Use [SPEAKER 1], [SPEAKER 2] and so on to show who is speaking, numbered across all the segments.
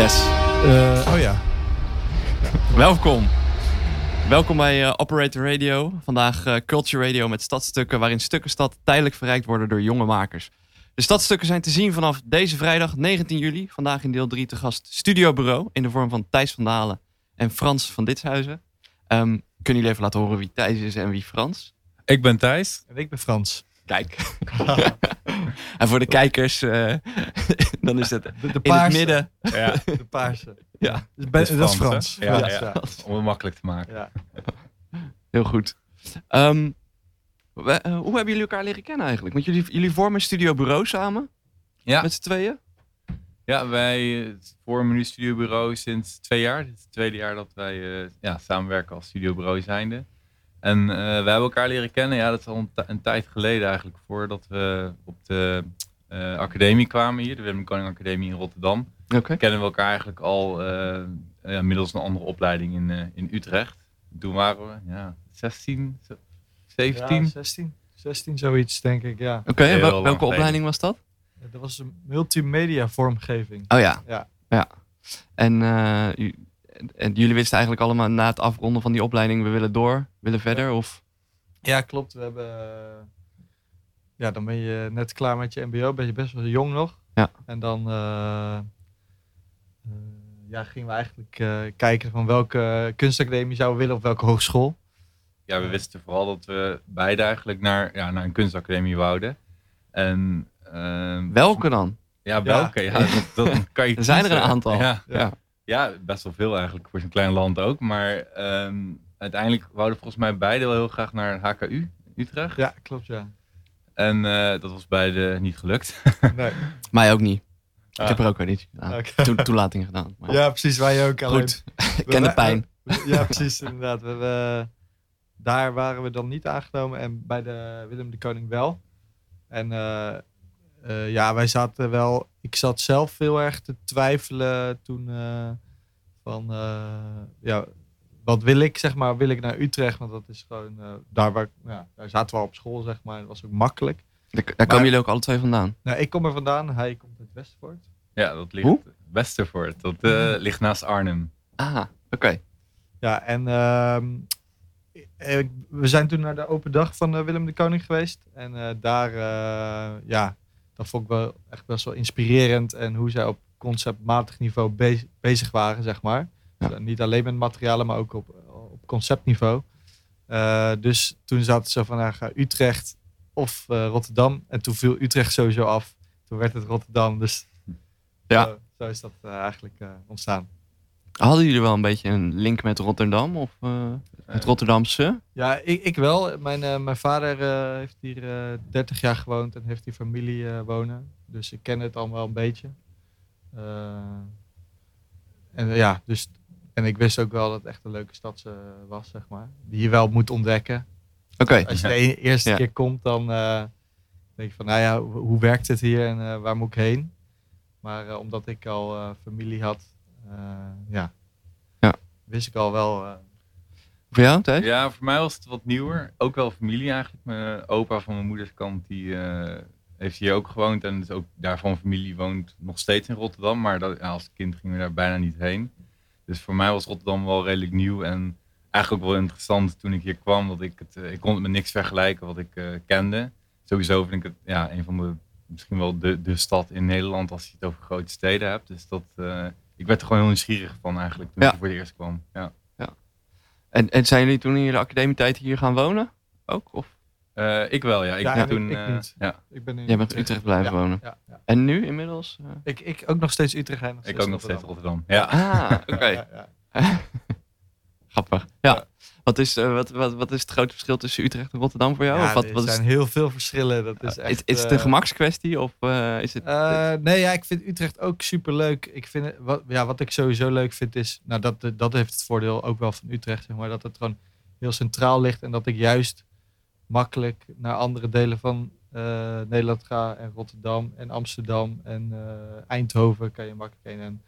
[SPEAKER 1] Yes.
[SPEAKER 2] Eh, oh ja.
[SPEAKER 1] Welkom. Welkom bij eh, Operator Radio. Vandaag eh, Culture Radio met stadstukken waarin stukken stad tijdelijk verrijkt worden door jonge makers. De stadstukken zijn te zien vanaf deze vrijdag 19 juli. Vandaag in deel 3 te gast Studio Bureau in de vorm van Thijs van Dalen en Frans van Ditshuizen. Ehm, kunnen jullie even laten horen wie Thijs is en wie Frans?
[SPEAKER 3] Ik ben Thijs.
[SPEAKER 2] En ik ben Frans.
[SPEAKER 1] Kijk. en voor de kijkers, eh, dan is het
[SPEAKER 2] De, de
[SPEAKER 1] in het midden.
[SPEAKER 3] Ja,
[SPEAKER 2] De paarse.
[SPEAKER 1] Ja,
[SPEAKER 2] Dus
[SPEAKER 3] Dat is
[SPEAKER 2] dat is
[SPEAKER 3] Frans? Ja,
[SPEAKER 2] Frans,
[SPEAKER 3] ja.
[SPEAKER 2] ja.
[SPEAKER 3] om het makkelijk te maken.
[SPEAKER 2] Ja.
[SPEAKER 1] heel goed. Ehm, we- eh, hoe hebben jullie elkaar leren kennen eigenlijk? Want jullie, jullie vormen Studio Bureau samen
[SPEAKER 3] Ja,
[SPEAKER 1] met z'n tweeën?
[SPEAKER 3] ja wij eh, vormen nu studiobureau sinds twee jaar. Dit is het tweede jaar dat wij eh, ja, samenwerken als studiobureau zijnde. En eh, we hebben elkaar leren kennen, ja, dat is al een, ti- een tijd geleden eigenlijk, voordat we op de eh, academie kwamen hier, de Willem Koning Academie in Rotterdam.
[SPEAKER 1] Oké.
[SPEAKER 3] Kennen we elkaar eigenlijk al eh, ja, middels een andere opleiding in, eh, in Utrecht. Toen waren we ja, 16, 17.
[SPEAKER 2] Ja, 16. 16 zoiets, denk ik, ja.
[SPEAKER 1] Oké, wel- welke opleiding was dat?
[SPEAKER 2] Dat was een multimedia vormgeving.
[SPEAKER 1] Oh ja.
[SPEAKER 2] Ja.
[SPEAKER 1] ja. En, eh, u- en jullie wisten eigenlijk allemaal na het afronden van die opleiding, we willen door, willen verder? Of?
[SPEAKER 2] Ja, klopt. We hebben... eh, Ja, dan ben je net klaar met je mbo. Ben je best wel jong nog.
[SPEAKER 1] Ja.
[SPEAKER 2] En dan... eh, eh, ja, gingen we eigenlijk eh, kijken van welke kunstacademie zouden we willen op welke hogeschool.
[SPEAKER 3] Ja, we wisten vooral dat we beide eigenlijk naar, ja, naar een kunstacademie wouden. En, ehm,
[SPEAKER 1] Welke dan?
[SPEAKER 3] Ja, welke? Ja, dat, dat kan je
[SPEAKER 1] Er zijn er een aantal.
[SPEAKER 3] Ja,
[SPEAKER 1] Ja.
[SPEAKER 3] Ja, best wel veel eigenlijk voor zo'n klein land ook. Maar ehm, uiteindelijk wouden we volgens mij beide wel heel graag naar HKU Utrecht.
[SPEAKER 2] Ja, klopt, ja.
[SPEAKER 3] En eh, dat was beide niet gelukt.
[SPEAKER 2] Nee.
[SPEAKER 1] Mij ook niet. Ik
[SPEAKER 3] Ah.
[SPEAKER 1] heb er ook weer niet gedaan. Toelating gedaan. Maar
[SPEAKER 2] Ja, precies. Wij ook. alleen-
[SPEAKER 1] goed, ik ken de pijn.
[SPEAKER 2] Ja, precies, inderdaad. We, we- daar waren we dan niet aangenomen en bij de Willem de Koning wel. En eh, eh, ja, wij zaten wel. Ik zat zelf heel erg te twijfelen toen eh, van eh, ja, wat wil ik, zeg maar, wil ik naar Utrecht? Want dat is gewoon eh, daar waar ja, daar zaten we al op school, zeg maar. Dat was ook makkelijk.
[SPEAKER 1] Daar, daar komen jullie ook alle twee vandaan.
[SPEAKER 2] Nou, ik kom er vandaan, hij komt uit Westervoort.
[SPEAKER 3] Ja, dat ligt
[SPEAKER 1] Hoe?
[SPEAKER 3] Westervoort. Dat eh, ligt naast Arnhem.
[SPEAKER 1] Ah, oké.
[SPEAKER 2] Ja, en ehm, eh, we zijn toen naar de open dag van Willem de Koning geweest. En eh, daar, eh, ja, dat vond ik wel echt best wel inspirerend. En hoe zij op conceptmatig niveau be- bezig waren, zeg maar.
[SPEAKER 1] Ja.
[SPEAKER 2] Dus, eh, niet alleen met materialen, maar ook op, op conceptniveau. Eh, dus toen zaten ze van, ga Utrecht of eh, Rotterdam. En toen viel Utrecht sowieso af. Toen werd het Rotterdam. Dus
[SPEAKER 1] Ja.
[SPEAKER 2] zo, zo is dat eigenlijk ontstaan.
[SPEAKER 1] Hadden jullie wel een beetje een link met Rotterdam? Of het Rotterdamse?
[SPEAKER 2] Ja, ik, ik wel. Mijn, eh, mijn vader eh, heeft hier eh 30 jaar gewoond en heeft hier familie eh, wonen. Dus ik ken het allemaal wel een beetje. Eh, en ja, dus. En ik wist ook wel dat het echt een leuke stad was, zeg maar. Die je wel moet ontdekken.
[SPEAKER 1] Oké.
[SPEAKER 2] Als je de e- eerste
[SPEAKER 1] Ja.
[SPEAKER 2] keer komt, dan eh, denk je van, nou ja, hoe, hoe werkt het hier en eh, waar moet ik heen? Maar eh, omdat ik al eh, familie had, eh, ja,
[SPEAKER 1] Ja.
[SPEAKER 2] wist ik al wel.
[SPEAKER 1] Voor jou, Thijs?
[SPEAKER 3] Ja, voor mij was het wat nieuwer. Ook wel familie eigenlijk. Mijn opa van mijn moeders kant, die eh, heeft hier ook gewoond. En dus ook daarvan familie woont nog steeds in Rotterdam. Maar dat, ja, als kind gingen we daar bijna niet heen. Dus voor mij was Rotterdam wel redelijk nieuw. En eigenlijk ook wel interessant toen ik hier kwam. Dat ik, het, eh, ik kon het met niks vergelijken wat ik eh, kende. Sowieso vind ik het ja, een van de, misschien wel de, de stad in Nederland als je het over grote steden hebt. Dus dat, ik werd er gewoon heel nieuwsgierig van eigenlijk toen
[SPEAKER 1] Ja.
[SPEAKER 3] ik voor het eerst kwam. Ja.
[SPEAKER 1] En, en zijn jullie toen in jullie academietijd hier gaan wonen? Ook? Of
[SPEAKER 3] Eh, ik wel, ja. Ik
[SPEAKER 2] Ja,
[SPEAKER 3] ben
[SPEAKER 2] ik-
[SPEAKER 3] toen.
[SPEAKER 2] ik
[SPEAKER 3] eh,
[SPEAKER 2] niet.
[SPEAKER 3] ja,
[SPEAKER 2] ik ben in
[SPEAKER 1] jij bent in Utrecht blijven
[SPEAKER 2] Ja,
[SPEAKER 1] wonen?
[SPEAKER 2] Ja, ja.
[SPEAKER 1] En nu inmiddels? eh?
[SPEAKER 2] Ik, ik ook nog steeds Utrecht en nog
[SPEAKER 3] ik ook nog steeds
[SPEAKER 2] Rotterdam.
[SPEAKER 3] Rotterdam. Ja.
[SPEAKER 1] Ah, oké.
[SPEAKER 2] Ja, ja.
[SPEAKER 1] Grappig. Ja. Wat, is, eh, wat, wat, wat is het grote verschil tussen Utrecht en Rotterdam voor jou?
[SPEAKER 2] Ja,
[SPEAKER 1] of wat,
[SPEAKER 2] er
[SPEAKER 1] wat is,
[SPEAKER 2] zijn heel veel verschillen. Dat is, echt,
[SPEAKER 1] is, is het
[SPEAKER 2] eh,
[SPEAKER 1] een gemakskwestie? Of eh, is het...
[SPEAKER 2] eh, nee, ja, ik vind Utrecht ook super leuk. Ik vind het, wat, ja, wat ik sowieso leuk vind is, nou, dat, dat heeft het voordeel ook wel van Utrecht, zeg maar, dat het gewoon heel centraal ligt en dat ik juist makkelijk naar andere delen van eh, Nederland ga en Rotterdam en Amsterdam en eh, Eindhoven kan je makkelijk heen. En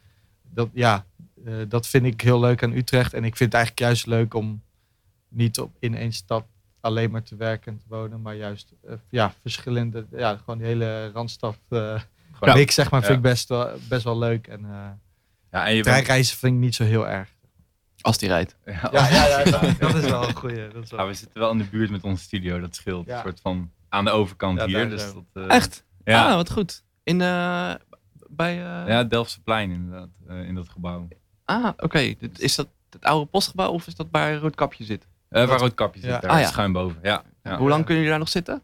[SPEAKER 2] dat, ja, eh, dat vind ik heel leuk aan Utrecht en ik vind het eigenlijk juist leuk om niet op, in één stad alleen maar te werken en te wonen, maar juist eh, ja, verschillende, ja, gewoon die hele randstad. eh,
[SPEAKER 3] Gewoon, ja.
[SPEAKER 2] Mix, zeg maar, vind
[SPEAKER 3] Ja.
[SPEAKER 2] ik best wel, best wel leuk. En eh
[SPEAKER 3] en je bent,
[SPEAKER 2] treinreizen vind ik niet zo heel erg.
[SPEAKER 1] Als die rijdt.
[SPEAKER 3] ja,
[SPEAKER 2] Ja, ja, ja dat, dat is wel een goeie. Dat is wel...
[SPEAKER 3] Ja, we zitten wel in de buurt met onze studio, dat scheelt.
[SPEAKER 2] Ja.
[SPEAKER 3] Een soort van aan de overkant
[SPEAKER 2] Ja,
[SPEAKER 3] hier. Dus dat, eh,
[SPEAKER 1] Echt?
[SPEAKER 3] Ja,
[SPEAKER 1] Ah, wat goed. In, eh bij... eh,
[SPEAKER 3] ja, Delftse inderdaad, eh, in dat gebouw.
[SPEAKER 1] Ah, oké. Is dat het oude postgebouw of is dat waar Roodkapje zit?
[SPEAKER 3] Eh, waar Roodkapje zit,
[SPEAKER 2] Ja.
[SPEAKER 3] daar
[SPEAKER 1] Ah, ja.
[SPEAKER 3] schuin boven. Ja, ja.
[SPEAKER 1] Hoe lang kunnen jullie daar nog zitten?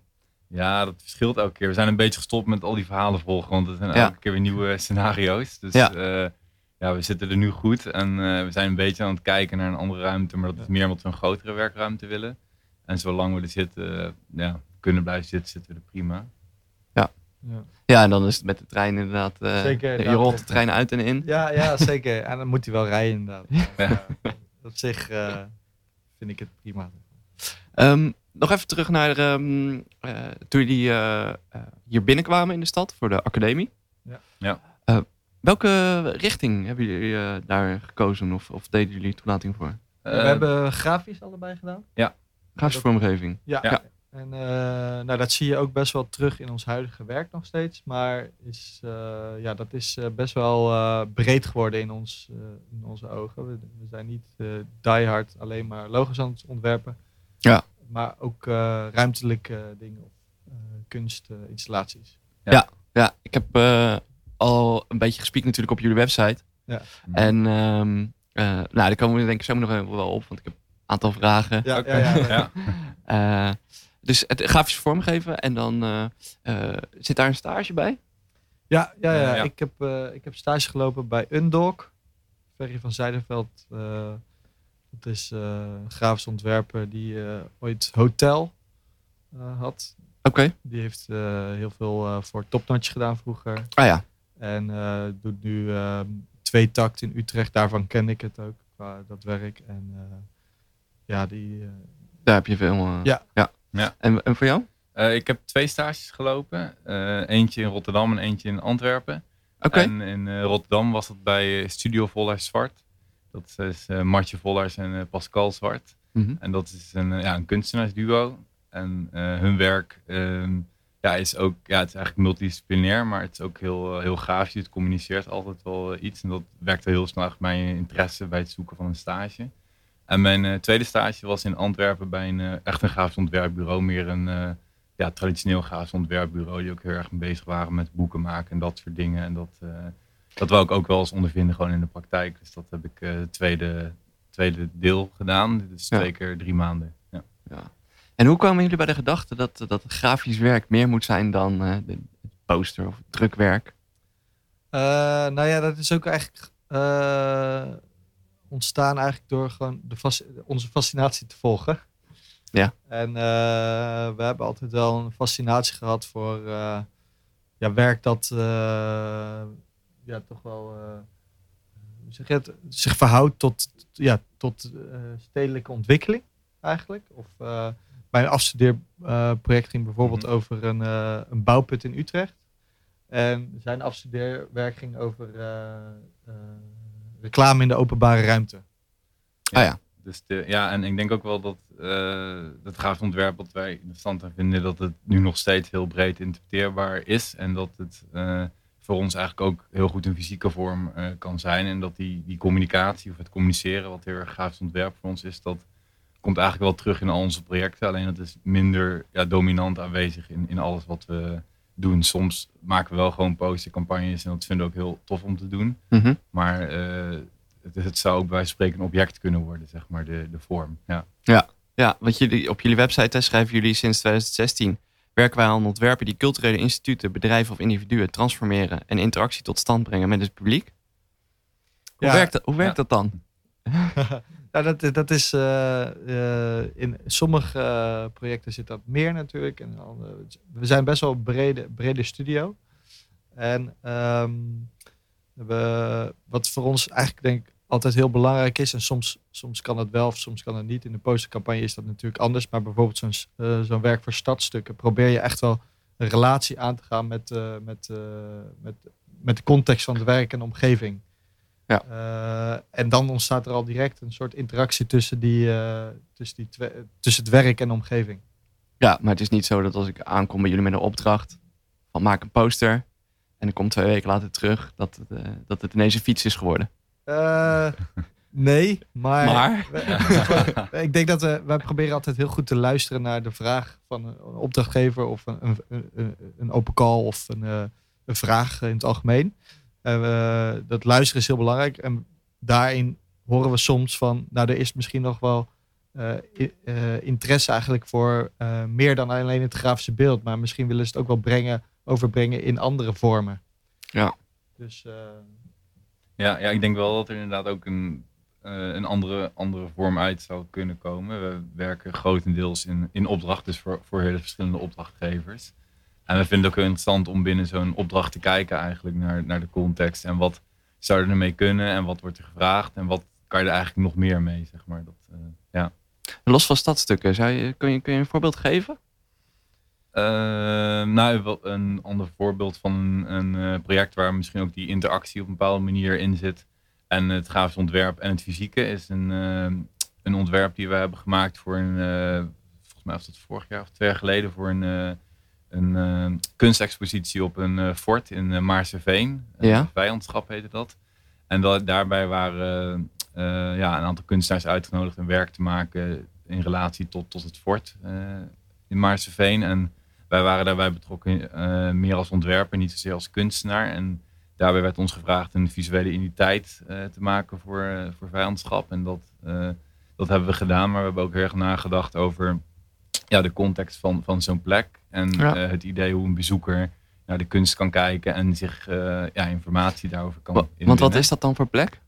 [SPEAKER 3] ja, dat verschilt elke keer. We zijn een beetje gestopt met al die verhalen volgen, want het zijn
[SPEAKER 1] Ja.
[SPEAKER 3] elke keer weer nieuwe scenario's. Dus
[SPEAKER 1] Ja.
[SPEAKER 3] ja. ja, we zitten er nu goed en eh, we zijn een beetje aan het kijken naar een andere ruimte, maar dat is meer omdat we een grotere werkruimte willen. En zolang we er zitten, eh, ja, kunnen blijven zitten, zitten we er prima.
[SPEAKER 2] Ja.
[SPEAKER 1] Ja, en dan is het met de trein inderdaad. eh,
[SPEAKER 2] Zeker,
[SPEAKER 1] Je rolt de trein uit en in.
[SPEAKER 2] Ja, ja, zeker. En dan moet hij wel rijden, inderdaad.
[SPEAKER 3] Ja.
[SPEAKER 2] Ja. Op zich eh, vind ik het prima.
[SPEAKER 1] Ehm, nog even terug naar ehm, eh, toen jullie eh, eh, hier binnenkwamen in de stad voor de academie.
[SPEAKER 2] Ja.
[SPEAKER 3] Ja.
[SPEAKER 1] Eh, welke richting hebben jullie eh, daar gekozen of, of deden jullie toelating voor?
[SPEAKER 2] we
[SPEAKER 3] Eh,
[SPEAKER 2] hebben grafisch allebei gedaan.
[SPEAKER 1] Grafische vormgeving.
[SPEAKER 2] Ja.
[SPEAKER 3] Ja.
[SPEAKER 2] En eh, nou, dat zie je ook best wel terug in ons huidige werk nog steeds. Maar is, eh, ja, dat is eh, best wel eh, breed geworden in, ons, eh, in onze ogen. We, we zijn niet eh diehard alleen maar logos aan het ontwerpen.
[SPEAKER 1] Ja.
[SPEAKER 2] Maar ook eh, ruimtelijke dingen of eh, kunstinstallaties.
[SPEAKER 1] Ja, ik heb eh, al een beetje gespiekt natuurlijk op jullie website.
[SPEAKER 2] Ja.
[SPEAKER 1] En ehm, eh, nou, daar komen we denk ik zo nog wel op, want ik heb een aantal vragen.
[SPEAKER 2] ja,
[SPEAKER 3] Oké.
[SPEAKER 2] ja, ja.
[SPEAKER 3] ja.
[SPEAKER 1] Dus het grafische vormgeven en dan eh, eh, zit daar een stage bij?
[SPEAKER 2] Ja, ja, ja. Ik, heb, eh, ik heb stage gelopen bij Undog. Ferry van Zijderveld. eh dat is een grafisch ontwerper die ooit Hotel had.
[SPEAKER 1] Oké.
[SPEAKER 2] Die heeft heel veel voor Topnotch gedaan vroeger.
[SPEAKER 1] Ah ja,
[SPEAKER 2] En doet nu eh, twee takt in Utrecht. Daarvan ken ik het ook, qua dat werk. En ja, die...
[SPEAKER 1] daar heb je veel.
[SPEAKER 2] Ja.
[SPEAKER 1] ja.
[SPEAKER 3] Ja.
[SPEAKER 1] En, en voor jou?
[SPEAKER 3] Eh, ik heb twee stages gelopen. Eh, eentje in Rotterdam en eentje in Antwerpen.
[SPEAKER 1] Oké.
[SPEAKER 3] En in eh, Rotterdam was dat bij Studio Vollars Zwart. Dat is Martje Vollars en Pascal Zwart.
[SPEAKER 1] Mhm.
[SPEAKER 3] En dat is een, ja, een kunstenaarsduo. En hun werk ehm, ja, is ook, ja, het is eigenlijk multidisciplinair, maar het is ook heel, heel grafisch. Het communiceert altijd wel iets. En dat werkte heel snel mijn interesse bij het zoeken van een stage. En mijn eh, tweede stage was in Antwerpen bij een eh, echt een grafisch ontwerpbureau. Meer een eh, ja, traditioneel grafisch ontwerpbureau. Die ook heel erg bezig waren met boeken maken en dat soort dingen. En dat, eh, dat wou ik ook wel eens ondervinden gewoon in de praktijk. Dus dat heb ik eh, het tweede, tweede deel gedaan. Dit is
[SPEAKER 1] Ja.
[SPEAKER 3] twee keer drie maanden. Ja.
[SPEAKER 1] Ja. En hoe kwamen jullie bij de gedachte dat, dat grafisch werk meer moet zijn dan eh, de, het poster of het drukwerk?
[SPEAKER 2] Eh, nou ja, dat is ook eigenlijk eh, ontstaan eigenlijk door gewoon de fasc- onze fascinatie te volgen.
[SPEAKER 1] Ja.
[SPEAKER 2] En eh, we hebben altijd wel een fascinatie gehad voor eh, ja, werk dat eh, ja, toch wel zeg je het, zich verhoudt tot, ja, tot stedelijke ontwikkeling eigenlijk. Of bij een afstudeerproject ging bijvoorbeeld
[SPEAKER 3] Mhm.
[SPEAKER 2] over een, een bouwput in Utrecht. En zijn afstudeerwerk ging over reclame in de openbare ruimte.
[SPEAKER 1] Ah ja.
[SPEAKER 3] Dus de, ja, en ik denk ook wel dat eh het grafisch ontwerp wat wij interessant aan vinden, dat het nu nog steeds heel breed interpreteerbaar is. En dat het eh, voor ons eigenlijk ook heel goed in fysieke vorm eh, kan zijn. En dat die, die communicatie of het communiceren, wat heel erg grafisch ontwerp voor ons is, dat komt eigenlijk wel terug in al onze projecten. Alleen dat is minder ja, dominant aanwezig in, in alles wat we doen. Soms maken we wel gewoon postercampagnes en dat vinden we ook heel tof om te doen.
[SPEAKER 1] Mhm.
[SPEAKER 3] Maar eh, het, het zou ook bij wijze van spreken een object kunnen worden, zeg maar, de, de vorm. Ja.
[SPEAKER 1] Ja, want jullie, op jullie website hè, schrijven jullie sinds 2016 werken wij aan ontwerpen die culturele instituten, bedrijven of individuen transformeren en interactie tot stand brengen met het publiek. Hoe
[SPEAKER 2] Ja.
[SPEAKER 1] werkt, dat, hoe werkt
[SPEAKER 3] Ja.
[SPEAKER 1] dat dan?
[SPEAKER 2] Dat, dat is eh, eh, in sommige eh, projecten zit dat meer natuurlijk. En we zijn best wel een brede, brede studio. En ehm, we, wat voor ons eigenlijk denk ik altijd heel belangrijk is, en soms, soms kan het wel of soms kan het niet. In de postercampagne is dat natuurlijk anders. Maar bijvoorbeeld zo'n eh, zo'n werk voor stadstukken probeer je echt wel een relatie aan te gaan met, eh, met, eh, met, met de context van het werk en de omgeving.
[SPEAKER 1] Ja.
[SPEAKER 2] Eh, en dan ontstaat er al direct een soort interactie tussen, die, eh, tussen, die tussen het werk en de omgeving.
[SPEAKER 1] Ja, maar het is niet zo dat als ik aankom bij jullie met een opdracht van maak een poster, En dan komt twee weken later terug dat het, eh, dat het ineens een fiets is geworden.
[SPEAKER 2] Nee, maar,
[SPEAKER 1] Maar?
[SPEAKER 2] we- ik denk dat we, wij proberen altijd heel goed te luisteren naar de vraag van een opdrachtgever of een, een, een, open call of een, een vraag in het algemeen. Dat luisteren is heel belangrijk. En daarin horen we soms van, nou er is misschien nog wel eh, eh, interesse eigenlijk voor eh, meer dan alleen het grafische beeld. Maar misschien willen ze het ook wel brengen, overbrengen in andere vormen.
[SPEAKER 1] Ja.
[SPEAKER 2] Dus eh,
[SPEAKER 3] Ja, ja, ik denk wel dat er inderdaad ook een, eh, een andere, andere vorm uit zou kunnen komen. We werken grotendeels in, in opdracht, dus voor, voor hele verschillende opdrachtgevers. En we vinden het ook heel interessant om binnen zo'n opdracht te kijken eigenlijk naar, naar de context. En wat zou er ermee kunnen en wat wordt er gevraagd en wat kan je er eigenlijk nog meer mee, zeg maar. Dat, eh, ja.
[SPEAKER 1] Los van stadstukken, zou je, kun, je, kun je een voorbeeld geven?
[SPEAKER 3] Eh, nou, een ander voorbeeld van een, eh, project waar misschien ook die interactie op een bepaalde manier in zit. En het grafisch ontwerp en het fysieke is een, een ontwerp die we hebben gemaakt voor een, volgens mij was dat vorig jaar of twee jaar geleden, voor een, een eh, kunstexpositie op een eh, fort in uh, Maarseveen. Eh,
[SPEAKER 1] Ja.
[SPEAKER 3] Vijandschap heette dat. En dat, daarbij waren eh, ja, een aantal kunstenaars uitgenodigd een werk te maken in relatie tot, tot het fort eh, in Maarseveen. En wij waren daarbij betrokken eh, meer als ontwerper, niet zozeer als kunstenaar. En daarbij werd ons gevraagd een visuele identiteit eh, te maken voor, eh, voor vijandschap. En dat, eh, dat hebben we gedaan, maar we hebben ook heel erg nagedacht over ja, de context van, van zo'n plek. En
[SPEAKER 1] Ja.
[SPEAKER 3] eh, het idee hoe een bezoeker naar de kunst kan kijken en zich eh, ja, informatie daarover kan
[SPEAKER 1] Wa- Want wat is dat dan voor plek?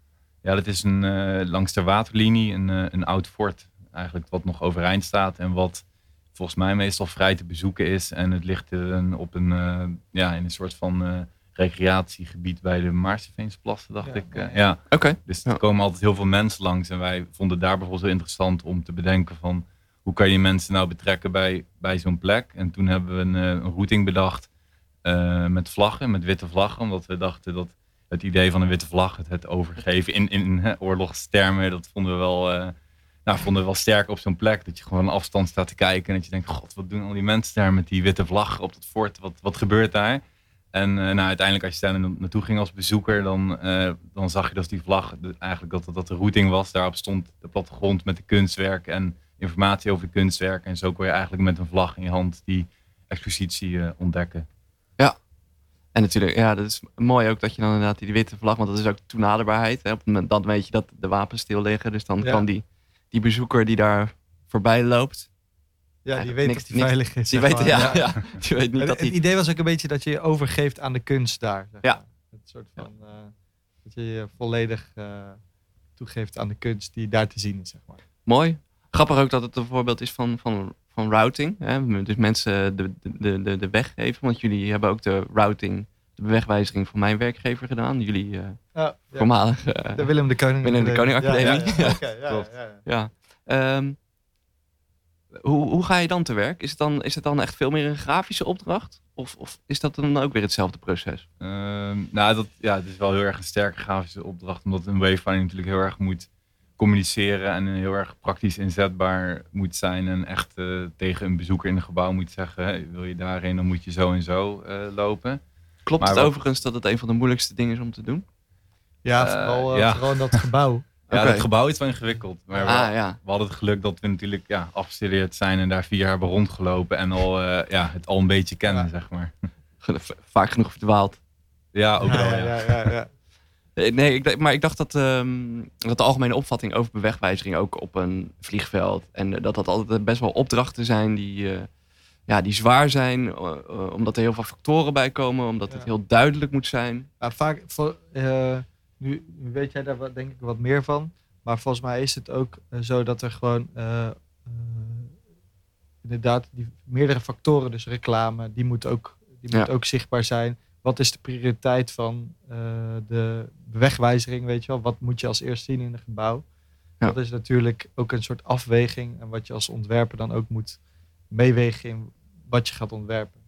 [SPEAKER 3] Ja, dat is een, eh, langs de waterlinie een, een oud fort. Eigenlijk wat nog overeind staat en wat volgens mij meestal vrij te bezoeken is. En het ligt een, op een, eh, ja, in een soort van eh, recreatiegebied bij de Maarseveense dacht
[SPEAKER 2] Ja,
[SPEAKER 3] ik. eh,
[SPEAKER 2] ja.
[SPEAKER 1] Oké.
[SPEAKER 3] Dus
[SPEAKER 1] Ja.
[SPEAKER 3] er komen altijd heel veel mensen langs. En wij vonden daar bijvoorbeeld heel interessant om te bedenken van... hoe kan je mensen nou betrekken bij, bij zo'n plek? En toen hebben we een, eh, een routing bedacht eh, met vlaggen, met witte vlaggen. Omdat we dachten dat het idee van een witte vlag, het, overgeven in, in hè, oorlogstermen... dat vonden we wel... eh, nou, vonden we wel sterk op zo'n plek. Dat je gewoon aan afstand staat te kijken. En dat je denkt, god, wat doen al die mensen daar met die witte vlag op dat fort? Wat, wat gebeurt daar? En eh, nou, uiteindelijk als je daar na- naartoe ging als bezoeker, dan, dan zag je dat die vlag, eigenlijk dat, dat de routing was. Daarop stond de plattegrond met de kunstwerken en informatie over de kunstwerken. En zo kon je eigenlijk met een vlag in je hand die expositie eh, ontdekken.
[SPEAKER 1] En natuurlijk, ja, dat is mooi ook dat je dan inderdaad die witte vlag, want dat is ook toenaderbaarheid. Hè? Op het moment dan weet je dat de wapens stil liggen, dus dan
[SPEAKER 2] Ja.
[SPEAKER 1] kan die, die bezoeker die daar voorbij loopt,
[SPEAKER 2] ja, die weet
[SPEAKER 1] niks-
[SPEAKER 2] dat die veilig is.
[SPEAKER 1] die weet, ja, ja. die weet niet
[SPEAKER 2] Het,
[SPEAKER 1] dat
[SPEAKER 2] het idee was ook een beetje dat je je overgeeft aan de kunst daar. zeg
[SPEAKER 1] Ja.
[SPEAKER 2] maar. Het soort van, eh, dat je je volledig eh, toegeeft aan de kunst die daar te zien is. Zeg maar.
[SPEAKER 1] Mooi. Grappig ook dat het een voorbeeld is van, van, van routing. Hè? Dus mensen de, de, de, de weg geven. Want jullie hebben ook de routing, de bewegwijziging van mijn werkgever gedaan. Jullie eh
[SPEAKER 2] Ja,
[SPEAKER 1] voormalig... eh,
[SPEAKER 2] De Willem de Koning.
[SPEAKER 1] Willem de Koning Academie.
[SPEAKER 2] Ja, ja.
[SPEAKER 1] Ehm, hoe, hoe ga je dan te werk? Is het dan, is het dan echt veel meer een grafische opdracht? Of, of is dat dan ook weer hetzelfde proces?
[SPEAKER 3] Ehm, nou, dat, ja, het is wel heel erg een sterke grafische opdracht, omdat een wayfinding natuurlijk heel erg moet communiceren en heel erg praktisch inzetbaar moet zijn en echt eh, tegen een bezoeker in een gebouw moet zeggen, hey, wil je daarheen, dan moet je zo en zo eh, lopen.
[SPEAKER 1] Klopt
[SPEAKER 3] Maar
[SPEAKER 1] het
[SPEAKER 3] wat-
[SPEAKER 1] overigens dat het een van de moeilijkste dingen is om te doen?
[SPEAKER 2] Ja,
[SPEAKER 3] Eh,
[SPEAKER 2] vooral,
[SPEAKER 3] ja.
[SPEAKER 2] vooral in dat gebouw.
[SPEAKER 3] Ja,
[SPEAKER 1] Oké.
[SPEAKER 3] het gebouw is wel ingewikkeld, maar we,
[SPEAKER 1] ah ja,
[SPEAKER 3] we hadden het geluk dat we natuurlijk ja, afgestudeerd zijn en daar vier jaar hebben rondgelopen en al, eh, ja, het al een beetje kennen,
[SPEAKER 2] Ja.
[SPEAKER 3] zeg maar.
[SPEAKER 1] Vaak genoeg verdwaald.
[SPEAKER 3] Ja, ook wel,
[SPEAKER 2] ja,
[SPEAKER 3] ja.
[SPEAKER 1] Eh, Nee, ik, maar ik dacht dat, ehm, dat de algemene opvatting over bewegwijziging ook op een vliegveld. En eh, dat dat altijd best wel opdrachten zijn die, eh, ja, die zwaar zijn. omdat er heel veel factoren bij komen. Omdat het heel duidelijk moet zijn.
[SPEAKER 2] Maar vaak, voor, nu, weet jij daar wat, denk ik wat meer van. Maar volgens mij is het ook zo dat er gewoon inderdaad die meerdere factoren, dus reclame, die moet ook, die
[SPEAKER 1] Ja.
[SPEAKER 2] moet ook zichtbaar zijn. Wat is de prioriteit van eh, de wegwijzering, weet je wel? Wat moet je als eerst zien in een gebouw?
[SPEAKER 1] Ja.
[SPEAKER 2] Dat is natuurlijk ook een soort afweging en wat je als ontwerper dan ook moet meewegen in wat je gaat ontwerpen.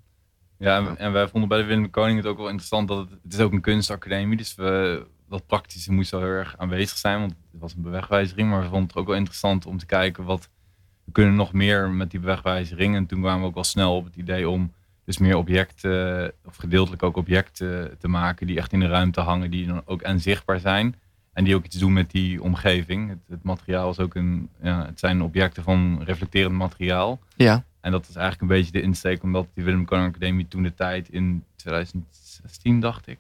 [SPEAKER 3] Ja, en, en wij vonden bij de Willem de Koning het ook wel interessant dat het, het is ook een kunstacademie, dus we, dat praktische moest wel heel erg aanwezig zijn, want het was een bewegwijzering, maar we vonden het ook wel interessant om te kijken wat we kunnen nog meer met die bewegwijzering. En toen kwamen we ook al snel op het idee om dus meer objecten, of gedeeltelijk ook objecten te maken die echt in de ruimte hangen, die dan ook en zichtbaar zijn. En die ook iets doen met die omgeving. Het, het materiaal is ook een, ja, het zijn objecten van reflecterend materiaal.
[SPEAKER 1] Ja.
[SPEAKER 3] En dat is eigenlijk een beetje de insteek, omdat die Willem Koning Academie toen de tijd in 2016, dacht ik.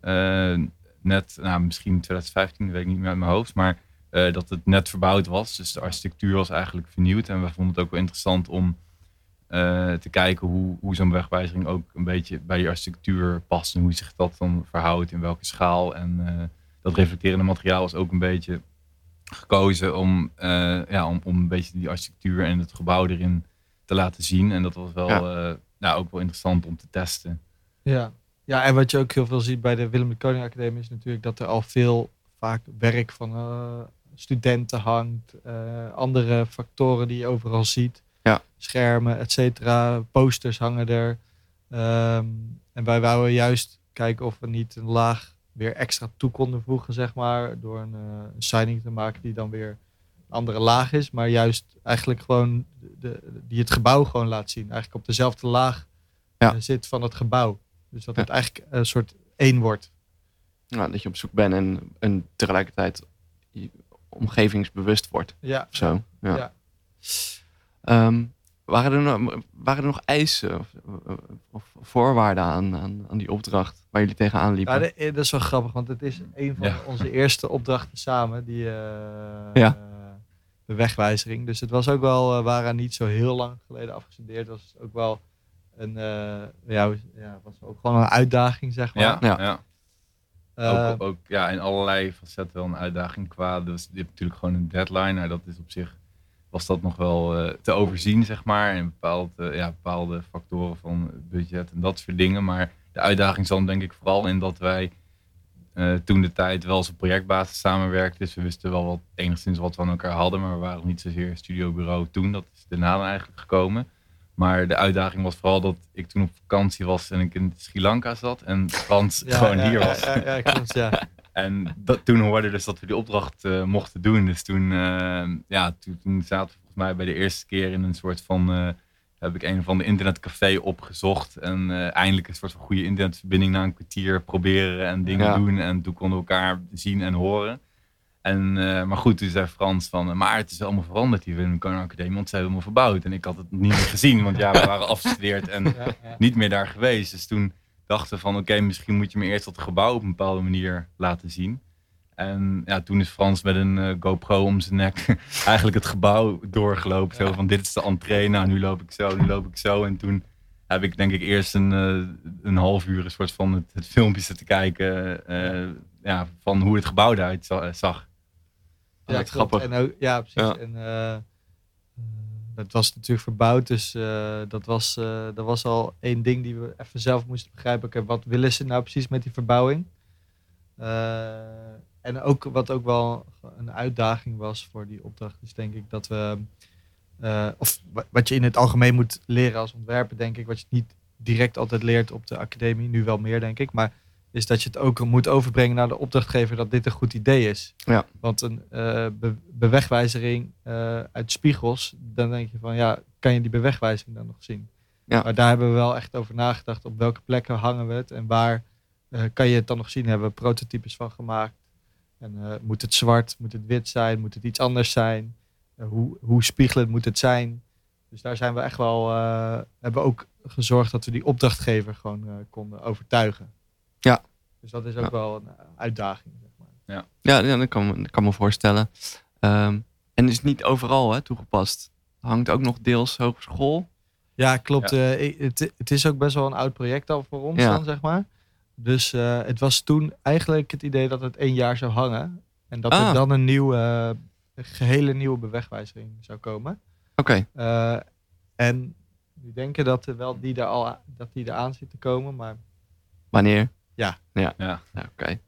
[SPEAKER 3] eh, net, nou, misschien 2015, weet ik niet meer uit mijn hoofd, maar eh, dat het net verbouwd was. Dus de architectuur was eigenlijk vernieuwd. En we vonden het ook wel interessant om eh, te kijken hoe, hoe zo'n wegwijzering ook een beetje bij die architectuur past. En hoe zich dat dan verhoudt, in welke schaal. En eh, dat reflecterende materiaal is ook een beetje gekozen om, eh, ja, om, om een beetje die architectuur en het gebouw erin te laten zien. En dat was wel
[SPEAKER 1] Ja.
[SPEAKER 3] eh, nou, ook wel interessant om te testen.
[SPEAKER 2] Ja. ja, en wat je ook heel veel ziet bij de Willem de Koning Academie is natuurlijk dat er al veel vaak werk van eh, studenten hangt. eh, andere factoren die je overal ziet.
[SPEAKER 1] Ja.
[SPEAKER 2] Schermen, et cetera. Posters hangen er. Ehm, en wij wouden juist kijken of we niet een laag weer extra toe konden voegen, zeg maar. Door een, eh, een signing te maken die dan weer een andere laag is. Maar juist eigenlijk gewoon de, die het gebouw gewoon laat zien. Eigenlijk op dezelfde laag
[SPEAKER 1] Ja.
[SPEAKER 2] eh, zit van het gebouw. Dus dat
[SPEAKER 1] Ja.
[SPEAKER 2] het eigenlijk een soort één wordt.
[SPEAKER 1] Nou, dat je op zoek bent en, en tegelijkertijd omgevingsbewust wordt.
[SPEAKER 2] Ja.
[SPEAKER 1] Of zo. Ja.
[SPEAKER 2] Ja.
[SPEAKER 1] Ehm, waren, er nog, waren er nog eisen of, of voorwaarden aan, aan, aan die opdracht waar jullie tegenaan liepen?
[SPEAKER 2] Ja, de- dat is wel grappig, want het is een van
[SPEAKER 3] Ja.
[SPEAKER 2] onze eerste opdrachten samen, die eh,
[SPEAKER 1] Ja.
[SPEAKER 2] eh, de wegwijzering. Dus het was ook wel, eh, we waren niet zo heel lang geleden afgestudeerd. Het was ook wel een, eh, ja, ja, was ook gewoon een uitdaging, zeg maar.
[SPEAKER 3] Ja,
[SPEAKER 1] Ja.
[SPEAKER 3] ja.
[SPEAKER 2] Eh,
[SPEAKER 3] ook, ook ja, in allerlei facetten wel een uitdaging qua. Dus je hebt natuurlijk gewoon een deadline. Nou, dat is op zich was dat nog wel eh, te overzien, zeg maar. En bepaald, eh, ja, bepaalde factoren van budget en dat soort dingen. Maar de uitdaging zat denk ik vooral in dat wij eh, toen de tijd wel als projectbasis samenwerkten. Dus we wisten wel wat, enigszins wat we aan elkaar hadden. Maar we waren nog niet zozeer studiobureau toen. Dat is daarna eigenlijk gekomen. Maar de uitdaging was vooral dat ik toen op vakantie was en ik in Sri Lanka zat. En Frans
[SPEAKER 2] ja,
[SPEAKER 3] gewoon
[SPEAKER 2] ja,
[SPEAKER 3] hier was.
[SPEAKER 2] Ja, ja, klopt, ja.
[SPEAKER 3] En dat, toen hoorde dus dat we die opdracht eh, mochten doen. Dus toen, eh, ja, toen, toen zaten we volgens mij bij de eerste keer in een soort van... eh, heb ik een van de internetcafé opgezocht. En eindelijk een soort van goede internetverbinding na een kwartier proberen en dingen
[SPEAKER 1] Ja.
[SPEAKER 3] doen. En toen konden we elkaar zien en horen. En, maar goed, toen zei Frans van, maar het is allemaal veranderd hier in de Koning Academie, want ze hebben helemaal verbouwd. En ik had het niet meer gezien, want ja, we waren afgestudeerd en
[SPEAKER 2] Ja, ja.
[SPEAKER 3] niet meer daar geweest. Dus toen dachten van oké, misschien moet je me eerst dat gebouw op een bepaalde manier laten zien. En ja, toen is Frans met een eh, GoPro om zijn nek eigenlijk het gebouw doorgelopen. Zo van dit is de entree, nou nu loop ik zo, nu loop ik zo. En toen heb ik denk ik eerst een, eh, een half uur een soort van het, het filmpje zitten kijken eh, ja, van hoe het gebouw eruit za- zag.
[SPEAKER 1] Ja, grappig.
[SPEAKER 2] En ook, ja, precies.
[SPEAKER 1] Ja.
[SPEAKER 2] En dat was natuurlijk verbouwd, dus eh, dat, was, eh, dat was al één ding die we even zelf moesten begrijpen. Wat willen ze nou precies met die verbouwing? Eh, en ook wat ook wel een uitdaging was voor die opdracht, is denk ik dat we, of wa- wat je in het algemeen moet leren als ontwerper, denk ik, wat je niet direct altijd leert op de academie, nu wel meer denk ik, maar is dat je het ook moet overbrengen naar de opdrachtgever dat dit een goed idee is.
[SPEAKER 1] Ja.
[SPEAKER 2] Want een be- bewegwijzering eh, uit spiegels, dan denk je van ja, kan je die bewegwijzering dan nog zien?
[SPEAKER 1] Ja.
[SPEAKER 2] Maar daar hebben we wel echt over nagedacht. Op welke plekken hangen we het en waar eh, kan je het dan nog zien? Hebben we prototypes van gemaakt? En moet het zwart, moet het wit zijn, moet het iets anders zijn? Hoe, hoe spiegelend moet het zijn? Dus daar zijn we echt wel, hebben we ook gezorgd dat we die opdrachtgever gewoon konden overtuigen.
[SPEAKER 1] Ja.
[SPEAKER 2] Dus dat is ook
[SPEAKER 1] Ja.
[SPEAKER 2] wel een eh, uitdaging. Zeg maar.
[SPEAKER 1] Ja, ja dat, kan, me- dat kan me voorstellen. Ehm, en is niet overal hè, toegepast. Hangt ook nog deels hogeschool.
[SPEAKER 2] Ja, klopt. Eh, ik- het, het is ook best wel een oud project al voor ons
[SPEAKER 1] Ja.
[SPEAKER 2] dan, zeg maar. Dus eh, het was toen eigenlijk het idee dat het één jaar zou hangen. En dat
[SPEAKER 1] Ah.
[SPEAKER 2] er dan een nieuwe, een gehele nieuwe bewegwijzering zou komen.
[SPEAKER 1] Oké,
[SPEAKER 2] Eh, en we denken dat er wel die er al dat die eraan zit te komen, maar
[SPEAKER 1] wanneer?
[SPEAKER 2] Ja.
[SPEAKER 1] Ja,
[SPEAKER 3] Ja.
[SPEAKER 1] ja oké.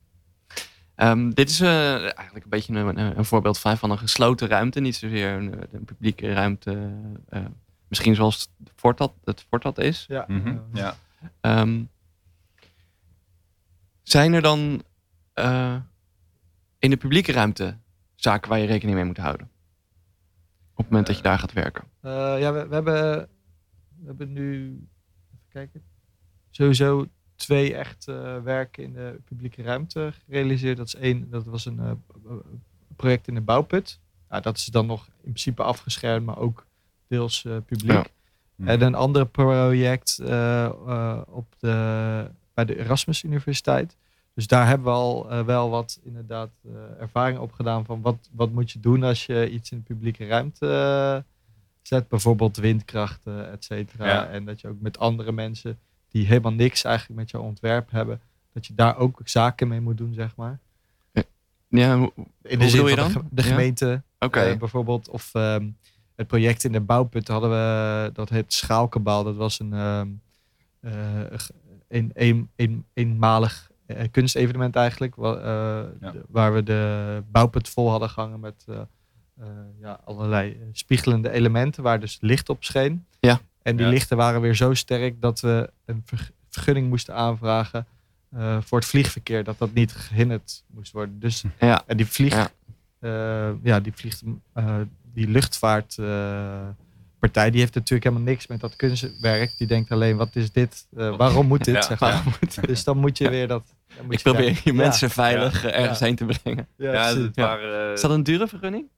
[SPEAKER 1] Ehm, dit is eh, eigenlijk een beetje een, een, voorbeeld van, een gesloten ruimte. Niet zozeer een, een publieke ruimte. eh, misschien zoals het fort dat, het fort dat is.
[SPEAKER 2] ja.
[SPEAKER 3] Mhm, ja.
[SPEAKER 1] Ehm, zijn er dan eh, in de publieke ruimte zaken waar je rekening mee moet houden? Op het moment dat je daar gaat werken.
[SPEAKER 2] Eh, ja, we, we hebben, we hebben nu, even kijken. Sowieso twee echt eh, werken in de publieke ruimte gerealiseerd. Dat is één, dat was een eh, project in de bouwput. Dat is dan nog in principe afgeschermd, maar ook deels eh, publiek.
[SPEAKER 1] Ja.
[SPEAKER 2] En een ander project op de, bij de Erasmus Universiteit. Dus daar hebben we al wel wat inderdaad ervaring op gedaan van wat, wat moet je doen als je iets in de publieke ruimte zet. Bijvoorbeeld windkrachten, et cetera.
[SPEAKER 3] Ja.
[SPEAKER 2] En dat je ook met andere mensen die helemaal niks eigenlijk met jouw ontwerp hebben, dat je daar ook zaken mee moet doen, zeg maar.
[SPEAKER 1] Ja, hoe-
[SPEAKER 2] In
[SPEAKER 1] Hoe bedoel je
[SPEAKER 2] van de
[SPEAKER 1] dan?
[SPEAKER 2] de
[SPEAKER 1] Ja.
[SPEAKER 2] gemeente eh, bijvoorbeeld. Of ehm, het project in de bouwput hadden we, dat heet Schaalkabal. Dat was een, ehm, eh, een, een, een, eenmalig eh, kunstevenement eigenlijk. wa- eh,
[SPEAKER 3] Ja.
[SPEAKER 2] de- waar we de bouwput vol hadden gehangen met eh, eh, ja, allerlei spiegelende elementen waar dus licht op scheen.
[SPEAKER 1] Ja.
[SPEAKER 2] En die
[SPEAKER 3] Ja.
[SPEAKER 2] lichten waren weer zo sterk dat we een verg- vergunning moesten aanvragen eh, voor het vliegverkeer. Dat dat niet gehinderd moest worden. Dus
[SPEAKER 1] Ja.
[SPEAKER 2] en die vlieg,
[SPEAKER 1] Ja.
[SPEAKER 2] ja. ja, die vliegt, eh, die luchtvaartpartij, die heeft natuurlijk helemaal niks met dat kunstwerk. Die denkt alleen, wat is dit? Eh, waarom moet dit?
[SPEAKER 3] Ja.
[SPEAKER 2] zeg maar. Dus dan moet je weer dat. moet
[SPEAKER 1] Ik
[SPEAKER 2] je
[SPEAKER 1] probeer je
[SPEAKER 2] Ja.
[SPEAKER 1] mensen veilig eh, ergens
[SPEAKER 2] Ja.
[SPEAKER 1] heen te brengen.
[SPEAKER 2] Ja,
[SPEAKER 3] Ja,
[SPEAKER 2] precies.
[SPEAKER 3] het
[SPEAKER 1] Ja.
[SPEAKER 3] waren... eh,
[SPEAKER 1] Is dat een dure vergunning?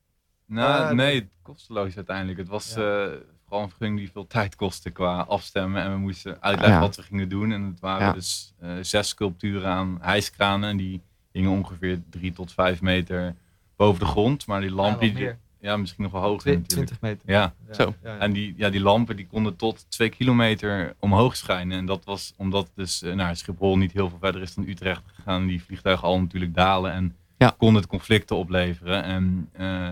[SPEAKER 3] Nou, nee, kosteloos uiteindelijk. Het was
[SPEAKER 2] Ja.
[SPEAKER 3] eh, vooral een vergunning die veel tijd kostte qua afstemmen. En we moesten uitleggen
[SPEAKER 1] Ja.
[SPEAKER 3] wat we gingen doen. En het waren
[SPEAKER 1] Ja.
[SPEAKER 3] dus eh, zes sculpturen aan hijskranen. En die hingen ongeveer drie tot vijf meter boven de grond. Maar die
[SPEAKER 2] Ja,
[SPEAKER 3] lampen,
[SPEAKER 2] meer.
[SPEAKER 3] ja, misschien nog wel hoger
[SPEAKER 2] Twi-
[SPEAKER 3] natuurlijk.
[SPEAKER 2] 20 meter.
[SPEAKER 3] Ja,
[SPEAKER 2] Ja,
[SPEAKER 1] Zo.
[SPEAKER 2] ja, ja.
[SPEAKER 3] en die, ja, die lampen die konden tot twee kilometer omhoog schijnen. En dat was omdat dus eh, nou, Schiphol niet heel veel verder is dan Utrecht gegaan. Die vliegtuigen al natuurlijk dalen en
[SPEAKER 1] Ja.
[SPEAKER 3] kon het conflicten opleveren. En eh,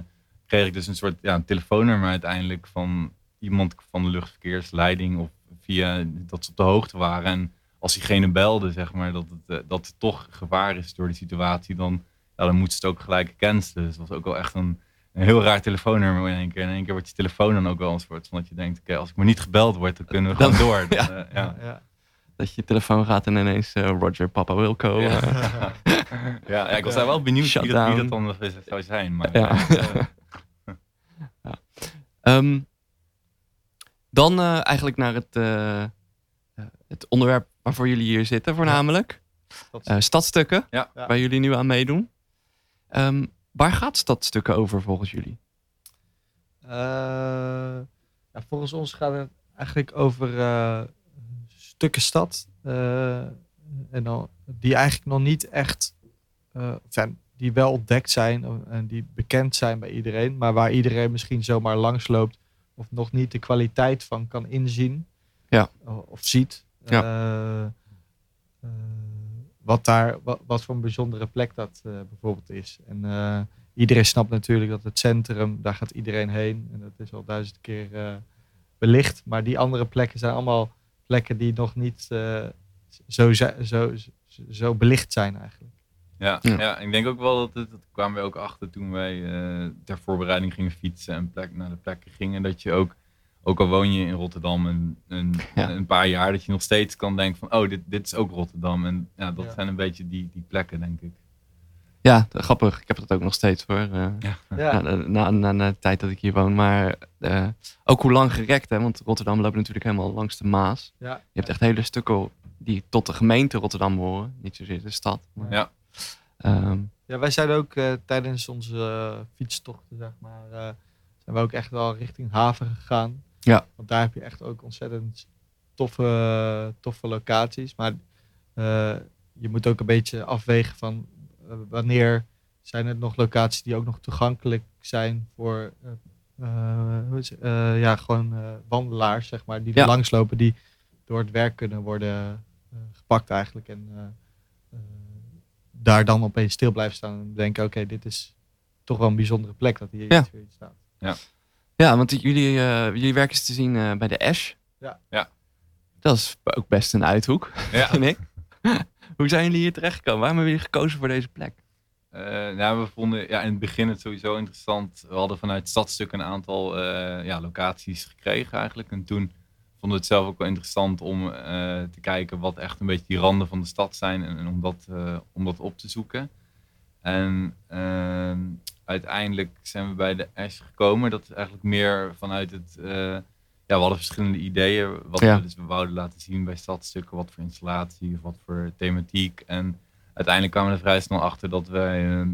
[SPEAKER 3] kreeg ik dus een soort ja, een telefoonnummer uiteindelijk van iemand van de luchtverkeersleiding of via dat ze op de hoogte waren. En als diegene belde, zeg maar, dat het, eh, dat het toch gevaar is door die situatie, dan, ja, dan moeten ze het ook gelijk cancelen. Dus dat was ook wel echt een, een heel raar telefoonnummer in één keer. En in één keer wordt je telefoon dan ook wel een soort van dat je denkt, oké, als ik maar niet gebeld word, dan kunnen we
[SPEAKER 1] Dan-
[SPEAKER 3] gewoon door.
[SPEAKER 1] ja.
[SPEAKER 3] Eh, ja.
[SPEAKER 2] Ja.
[SPEAKER 1] Dat je telefoon gaat en ineens eh, Roger Papa Wilco.
[SPEAKER 3] Ja. Ja, ik was daar wel benieuwd wie dat, wie dat dan zou zijn. Maar,
[SPEAKER 1] Ja.
[SPEAKER 3] eh,
[SPEAKER 1] Ehm, dan eh, eigenlijk naar het, eh, eh, het onderwerp waarvoor jullie hier zitten, voornamelijk. Eh, stadstukken,
[SPEAKER 3] Ja.
[SPEAKER 2] Ja.
[SPEAKER 1] waar jullie nu aan meedoen. Ehm, waar gaat stadstukken over volgens jullie?
[SPEAKER 2] Eh, ja, volgens ons gaat het eigenlijk over eh, stukken stad. eh, en dan, die eigenlijk nog niet echt eh, zijn, die wel ontdekt zijn en die bekend zijn bij iedereen, maar waar iedereen misschien zomaar langs loopt of nog niet de kwaliteit van kan inzien
[SPEAKER 1] Ja.
[SPEAKER 2] o- of ziet.
[SPEAKER 1] Ja.
[SPEAKER 2] Eh, eh, wat, daar, wat, wat voor een bijzondere plek dat eh, bijvoorbeeld is. En eh, iedereen snapt natuurlijk dat het centrum, daar gaat iedereen heen. En dat is al duizend keer eh, belicht. Maar die andere plekken zijn allemaal plekken die nog niet eh, zo, zo, zo belicht zijn eigenlijk.
[SPEAKER 3] Ja,
[SPEAKER 1] Ja.
[SPEAKER 3] ja. ik denk ook wel dat het, dat kwamen we ook achter toen wij eh, ter voorbereiding gingen fietsen en plek, naar de plekken gingen. Dat je ook, ook al woon je in Rotterdam een, een,
[SPEAKER 1] Ja.
[SPEAKER 3] een paar jaar, dat je nog steeds kan denken van, oh, dit, dit is ook Rotterdam. En ja, dat
[SPEAKER 2] Ja.
[SPEAKER 3] zijn een beetje die, die plekken, denk ik.
[SPEAKER 1] Ja, grappig. Ik heb dat ook nog steeds hoor. eh,
[SPEAKER 3] Ja.
[SPEAKER 1] na, na, na, na de tijd dat ik hier woon. Maar eh, ook hoe lang gerekt, hè? Want Rotterdam loopt natuurlijk helemaal langs de Maas.
[SPEAKER 2] Ja.
[SPEAKER 1] Je hebt echt hele stukken die tot de gemeente Rotterdam horen. Niet zozeer de stad. Maar,
[SPEAKER 3] Ja.
[SPEAKER 1] Ehm,
[SPEAKER 2] Ja, wij zijn ook eh, tijdens onze eh, fietstochten, zeg maar, eh, zijn we ook echt wel richting haven gegaan.
[SPEAKER 1] Ja.
[SPEAKER 2] Want daar heb je echt ook ontzettend toffe, toffe locaties. Maar je moet ook een beetje afwegen van wanneer zijn het nog locaties die ook nog toegankelijk zijn voor ja, gewoon wandelaars, zeg maar, die er langslopen, die door het werk kunnen worden gepakt eigenlijk. En daar dan opeens stil blijven staan en denken, oké, dit is toch wel een bijzondere plek dat hier
[SPEAKER 1] Ja.
[SPEAKER 2] iets staat.
[SPEAKER 1] ja, want jullie, eh, jullie werk is te zien eh, bij de Ash.
[SPEAKER 2] Ja.
[SPEAKER 3] Ja.
[SPEAKER 1] Dat is ook best een uithoek,
[SPEAKER 3] Ja.
[SPEAKER 1] vind ik. hoe zijn jullie hier terechtgekomen? Waarom hebben jullie gekozen voor deze plek?
[SPEAKER 3] Eh, nou, we vonden ja, in het begin het sowieso interessant. We hadden vanuit Stadstuk een aantal eh, ja, locaties gekregen eigenlijk. En toen vonden we het zelf ook wel interessant om eh, te kijken wat echt een beetje die randen van de stad zijn. En, en om, dat, eh, om dat op te zoeken. En ehm, uiteindelijk zijn we bij de Ash gekomen. Dat is eigenlijk meer vanuit het, eh, ja, we hadden verschillende ideeën. Wat
[SPEAKER 1] Ja.
[SPEAKER 3] we, dus we wouden laten zien bij stadstukken, wat voor installatie of wat voor thematiek. En uiteindelijk kwamen we er vrij snel achter dat wij, eh,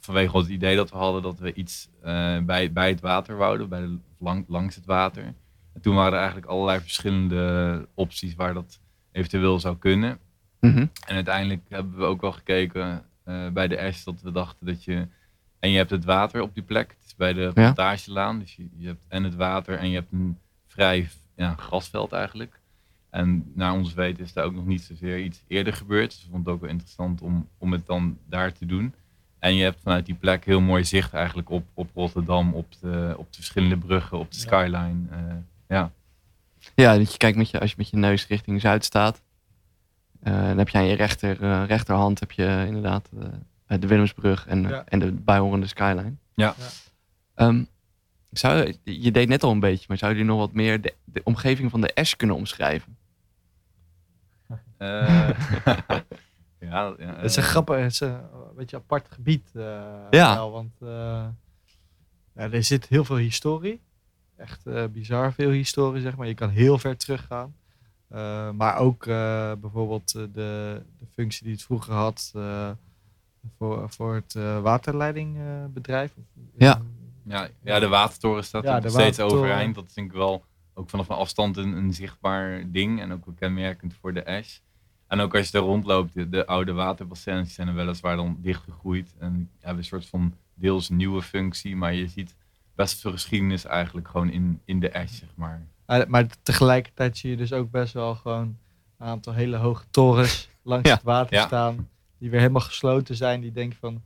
[SPEAKER 3] vanwege het idee dat we hadden, dat we iets bij, bij het water wouden, bij de, lang, langs het water. En toen waren er eigenlijk allerlei verschillende opties waar dat eventueel zou kunnen.
[SPEAKER 1] Mhm.
[SPEAKER 3] En uiteindelijk hebben we ook wel gekeken eh, bij de Ash dat we dachten dat je... En je hebt het water op die plek. Het is bij de plantagelaan. Dus je, je hebt en het water en je hebt een vrij ja, grasveld eigenlijk. En naar ons weten is daar ook nog niet zozeer iets eerder gebeurd. Dus we vonden het ook wel interessant om, om het dan daar te doen. En je hebt vanuit die plek heel mooi zicht eigenlijk op, op Rotterdam, op de, op de verschillende bruggen, op de
[SPEAKER 2] Ja.
[SPEAKER 3] skyline. Ja.
[SPEAKER 1] Ja, dat je kijkt met je, als je met je neus richting Zuid staat. eh, dan heb je aan je rechter, eh, rechterhand heb je inderdaad eh, de Willemsbrug en,
[SPEAKER 2] Ja.
[SPEAKER 1] en de bijhorende skyline.
[SPEAKER 3] Ja.
[SPEAKER 2] Ja.
[SPEAKER 1] Ehm, zou, je deed net al een beetje, maar zou je nog wat meer de, de omgeving van de Ash kunnen omschrijven?
[SPEAKER 3] Eh, ja, ja,
[SPEAKER 2] Het is een grappig, het is een, beetje een apart gebied. eh,
[SPEAKER 1] Ja.
[SPEAKER 2] wel, want eh, ja, er zit heel veel historie. Echt eh, bizar veel historie, zeg maar. Je kan heel ver teruggaan. Eh, maar ook eh, bijvoorbeeld de, de functie die het vroeger had eh, voor, voor het eh, waterleidingbedrijf.
[SPEAKER 1] Ja.
[SPEAKER 3] Ja, ja, de watertoren staat
[SPEAKER 2] Ja,
[SPEAKER 3] er nog steeds overeind. Dat is denk ik wel ook vanaf een afstand een, een zichtbaar ding. En ook wel kenmerkend voor de Ash. En ook als je er rondloopt, de, de oude waterbassins die zijn er weliswaar dan dichtgegroeid. En hebben een soort van deels nieuwe functie. Maar je ziet best veel geschiedenis eigenlijk gewoon in, in de Ash, zeg maar.
[SPEAKER 2] Maar, maar tegelijkertijd zie je dus ook best wel gewoon een aantal hele hoge torens langs
[SPEAKER 1] Ja.
[SPEAKER 2] het water
[SPEAKER 3] Ja.
[SPEAKER 2] staan. Die weer helemaal gesloten zijn. Die denken van,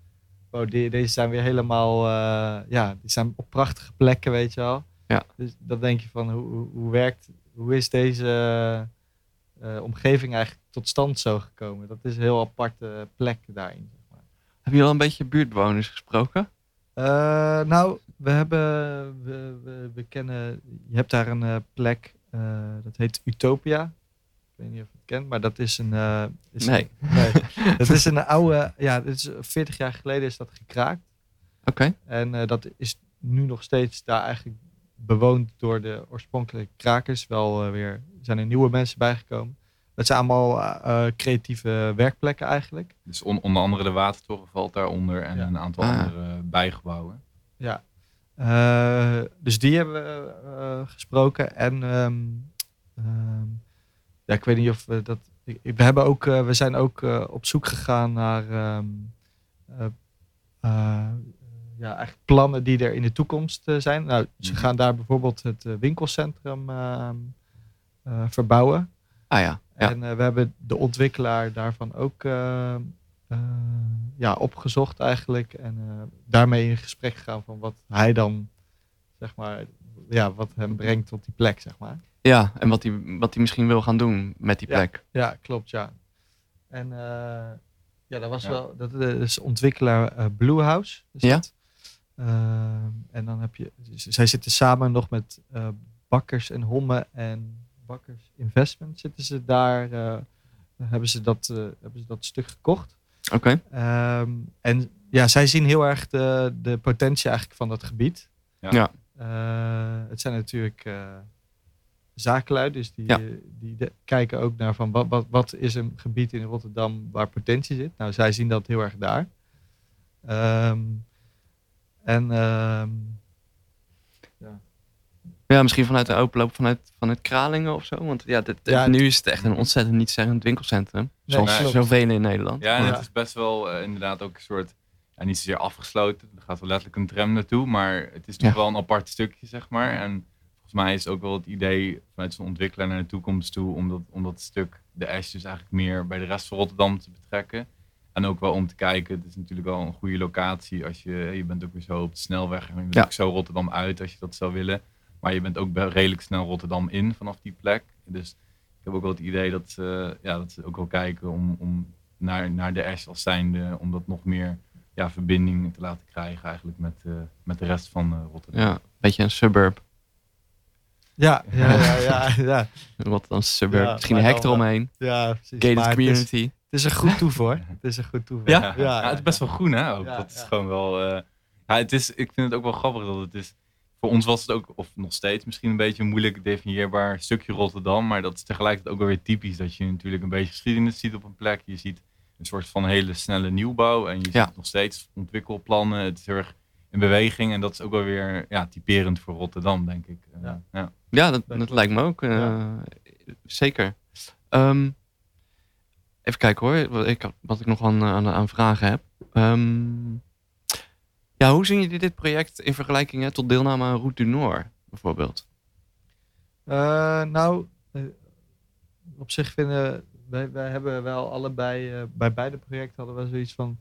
[SPEAKER 2] wow, die, deze zijn weer helemaal, eh, ja, die zijn op prachtige plekken, weet je wel.
[SPEAKER 1] Ja.
[SPEAKER 2] Dus dan denk je van, hoe, hoe, werkt, hoe is deze eh, omgeving eigenlijk tot stand zo gekomen? Dat is een heel aparte plek daarin. Zeg maar.
[SPEAKER 1] Heb je al een beetje buurtbewoners gesproken?
[SPEAKER 2] Eh, nou, we hebben, we, we, we kennen, je hebt daar een eh, plek, eh, dat heet Utopia. Ik weet niet of je het kent, maar dat is een... eh, is
[SPEAKER 1] Nee.
[SPEAKER 2] een- nee. dat is een oude, ja, dat is 40 jaar geleden is dat gekraakt.
[SPEAKER 1] Oké.
[SPEAKER 2] En eh, dat is nu nog steeds daar eigenlijk bewoond door de oorspronkelijke krakers. Wel weer zijn er nieuwe mensen bijgekomen. Dat zijn allemaal creatieve werkplekken eigenlijk.
[SPEAKER 3] Dus on- onder andere de watertoren valt daaronder. En
[SPEAKER 2] Ja.
[SPEAKER 3] een aantal
[SPEAKER 1] Ah.
[SPEAKER 3] andere bijgebouwen.
[SPEAKER 2] Ja. Eh, dus die hebben we eh, gesproken. En ehm, ehm, ja, ik weet niet of we dat. We, hebben ook, eh, we zijn ook op zoek gegaan naar ehm, eh, eh, ja, eigenlijk plannen die er in de toekomst zijn. Nou, ze
[SPEAKER 3] Mhm.
[SPEAKER 2] gaan daar bijvoorbeeld het winkelcentrum verbouwen.
[SPEAKER 1] Ah ja. ja.
[SPEAKER 2] En we hebben de ontwikkelaar daarvan ook ja, opgezocht eigenlijk. En eh, daarmee in gesprek gegaan van wat hij dan, zeg maar, ja, wat hem brengt tot die plek, zeg maar.
[SPEAKER 1] ja, en wat hij wat hij misschien wil gaan doen met die plek.
[SPEAKER 2] Ja, klopt, ja. En eh, ja, dat was
[SPEAKER 3] Ja.
[SPEAKER 2] wel, dat is ontwikkelaar eh, Blue House. Is
[SPEAKER 1] Ja.
[SPEAKER 2] dat. Eh, en dan heb je, zij zitten samen nog met eh, Bakkers en Homme en Bakkers Investment zitten ze daar, eh, hebben, ze dat, eh, hebben ze dat stuk gekocht.
[SPEAKER 1] Oké.
[SPEAKER 2] Ehm, en ja, zij zien heel erg de, de potentie eigenlijk van dat gebied.
[SPEAKER 3] Ja.
[SPEAKER 1] Ja.
[SPEAKER 2] Eh, het zijn natuurlijk eh zakenlui, dus die,
[SPEAKER 1] Ja.
[SPEAKER 2] die de- kijken ook naar van wat, wat, wat is een gebied in Rotterdam waar potentie zit. Nou, zij zien dat heel erg daar. Ehm, en ehm,
[SPEAKER 1] Ja, misschien vanuit de openloop vanuit, vanuit Kralingen of zo. Want ja, dit,
[SPEAKER 2] Ja,
[SPEAKER 1] nu is het echt een ontzettend niet zeggend winkelcentrum.
[SPEAKER 2] Nee,
[SPEAKER 1] zoals zoveel in Nederland.
[SPEAKER 3] Ja, en
[SPEAKER 2] Ja.
[SPEAKER 3] het is best wel eh, inderdaad ook een soort, ja, niet zozeer afgesloten. Er gaat wel letterlijk een tram naartoe, maar het is toch
[SPEAKER 1] Ja.
[SPEAKER 3] wel een apart stukje, zeg maar. En volgens mij is ook wel het idee vanuit zo'n ontwikkelaar naar de toekomst toe, om dat, om dat stuk, de Ash, dus eigenlijk meer bij de rest van Rotterdam te betrekken. En ook wel om te kijken, het is natuurlijk wel een goede locatie als je, je bent ook weer zo op de snelweg en je bent
[SPEAKER 1] Ja.
[SPEAKER 3] ook zo Rotterdam uit als je dat zou willen. Maar je bent ook redelijk snel Rotterdam in vanaf die plek. Dus ik heb ook wel het idee dat ze, ja, dat ze ook wel kijken om, om naar, naar de Ash als zijnde, om dat nog meer ja, verbinding te laten krijgen eigenlijk met, eh, met de rest van eh, Rotterdam.
[SPEAKER 1] Ja, een beetje een suburb.
[SPEAKER 2] ja, ja, ja, ja, ja,
[SPEAKER 1] Wat dan suburb.
[SPEAKER 2] Ja,
[SPEAKER 1] misschien een hek eromheen.
[SPEAKER 2] ja precies.
[SPEAKER 1] Gated
[SPEAKER 2] Maar het is,
[SPEAKER 1] community.
[SPEAKER 2] het is een goed toevoer. Het is een goed toevoer.
[SPEAKER 1] Ja?
[SPEAKER 3] Ja, het is best wel groen hè ook.
[SPEAKER 2] Ja,
[SPEAKER 3] dat is
[SPEAKER 2] ja.
[SPEAKER 3] gewoon wel... eh, ja, het is, ik vind het ook wel grappig dat het is... voor ons was het ook, of nog steeds misschien een beetje een moeilijk definieerbaar stukje Rotterdam. Maar dat is tegelijkertijd ook wel weer typisch dat je natuurlijk een beetje geschiedenis ziet op een plek. Je ziet een soort van hele snelle nieuwbouw en je
[SPEAKER 1] Ja.
[SPEAKER 3] ziet nog steeds ontwikkelplannen. Het is heel erg in beweging en dat is ook wel weer ja, typerend voor Rotterdam, denk ik. Eh,
[SPEAKER 2] Ja.
[SPEAKER 3] ja.
[SPEAKER 1] Ja, dat,
[SPEAKER 2] Dat
[SPEAKER 1] lijkt me ook. eh,
[SPEAKER 2] Ja.
[SPEAKER 1] Zeker. Ehm, even kijken hoor, wat ik, wat ik nog aan, aan, aan vragen heb. Ehm, ja, hoe zien jullie dit project in vergelijking hè, tot deelname aan Route du Nord, bijvoorbeeld?
[SPEAKER 2] Eh, nou, eh, op zich vinden wij, wij hebben wel allebei, eh, bij beide projecten hadden we zoiets van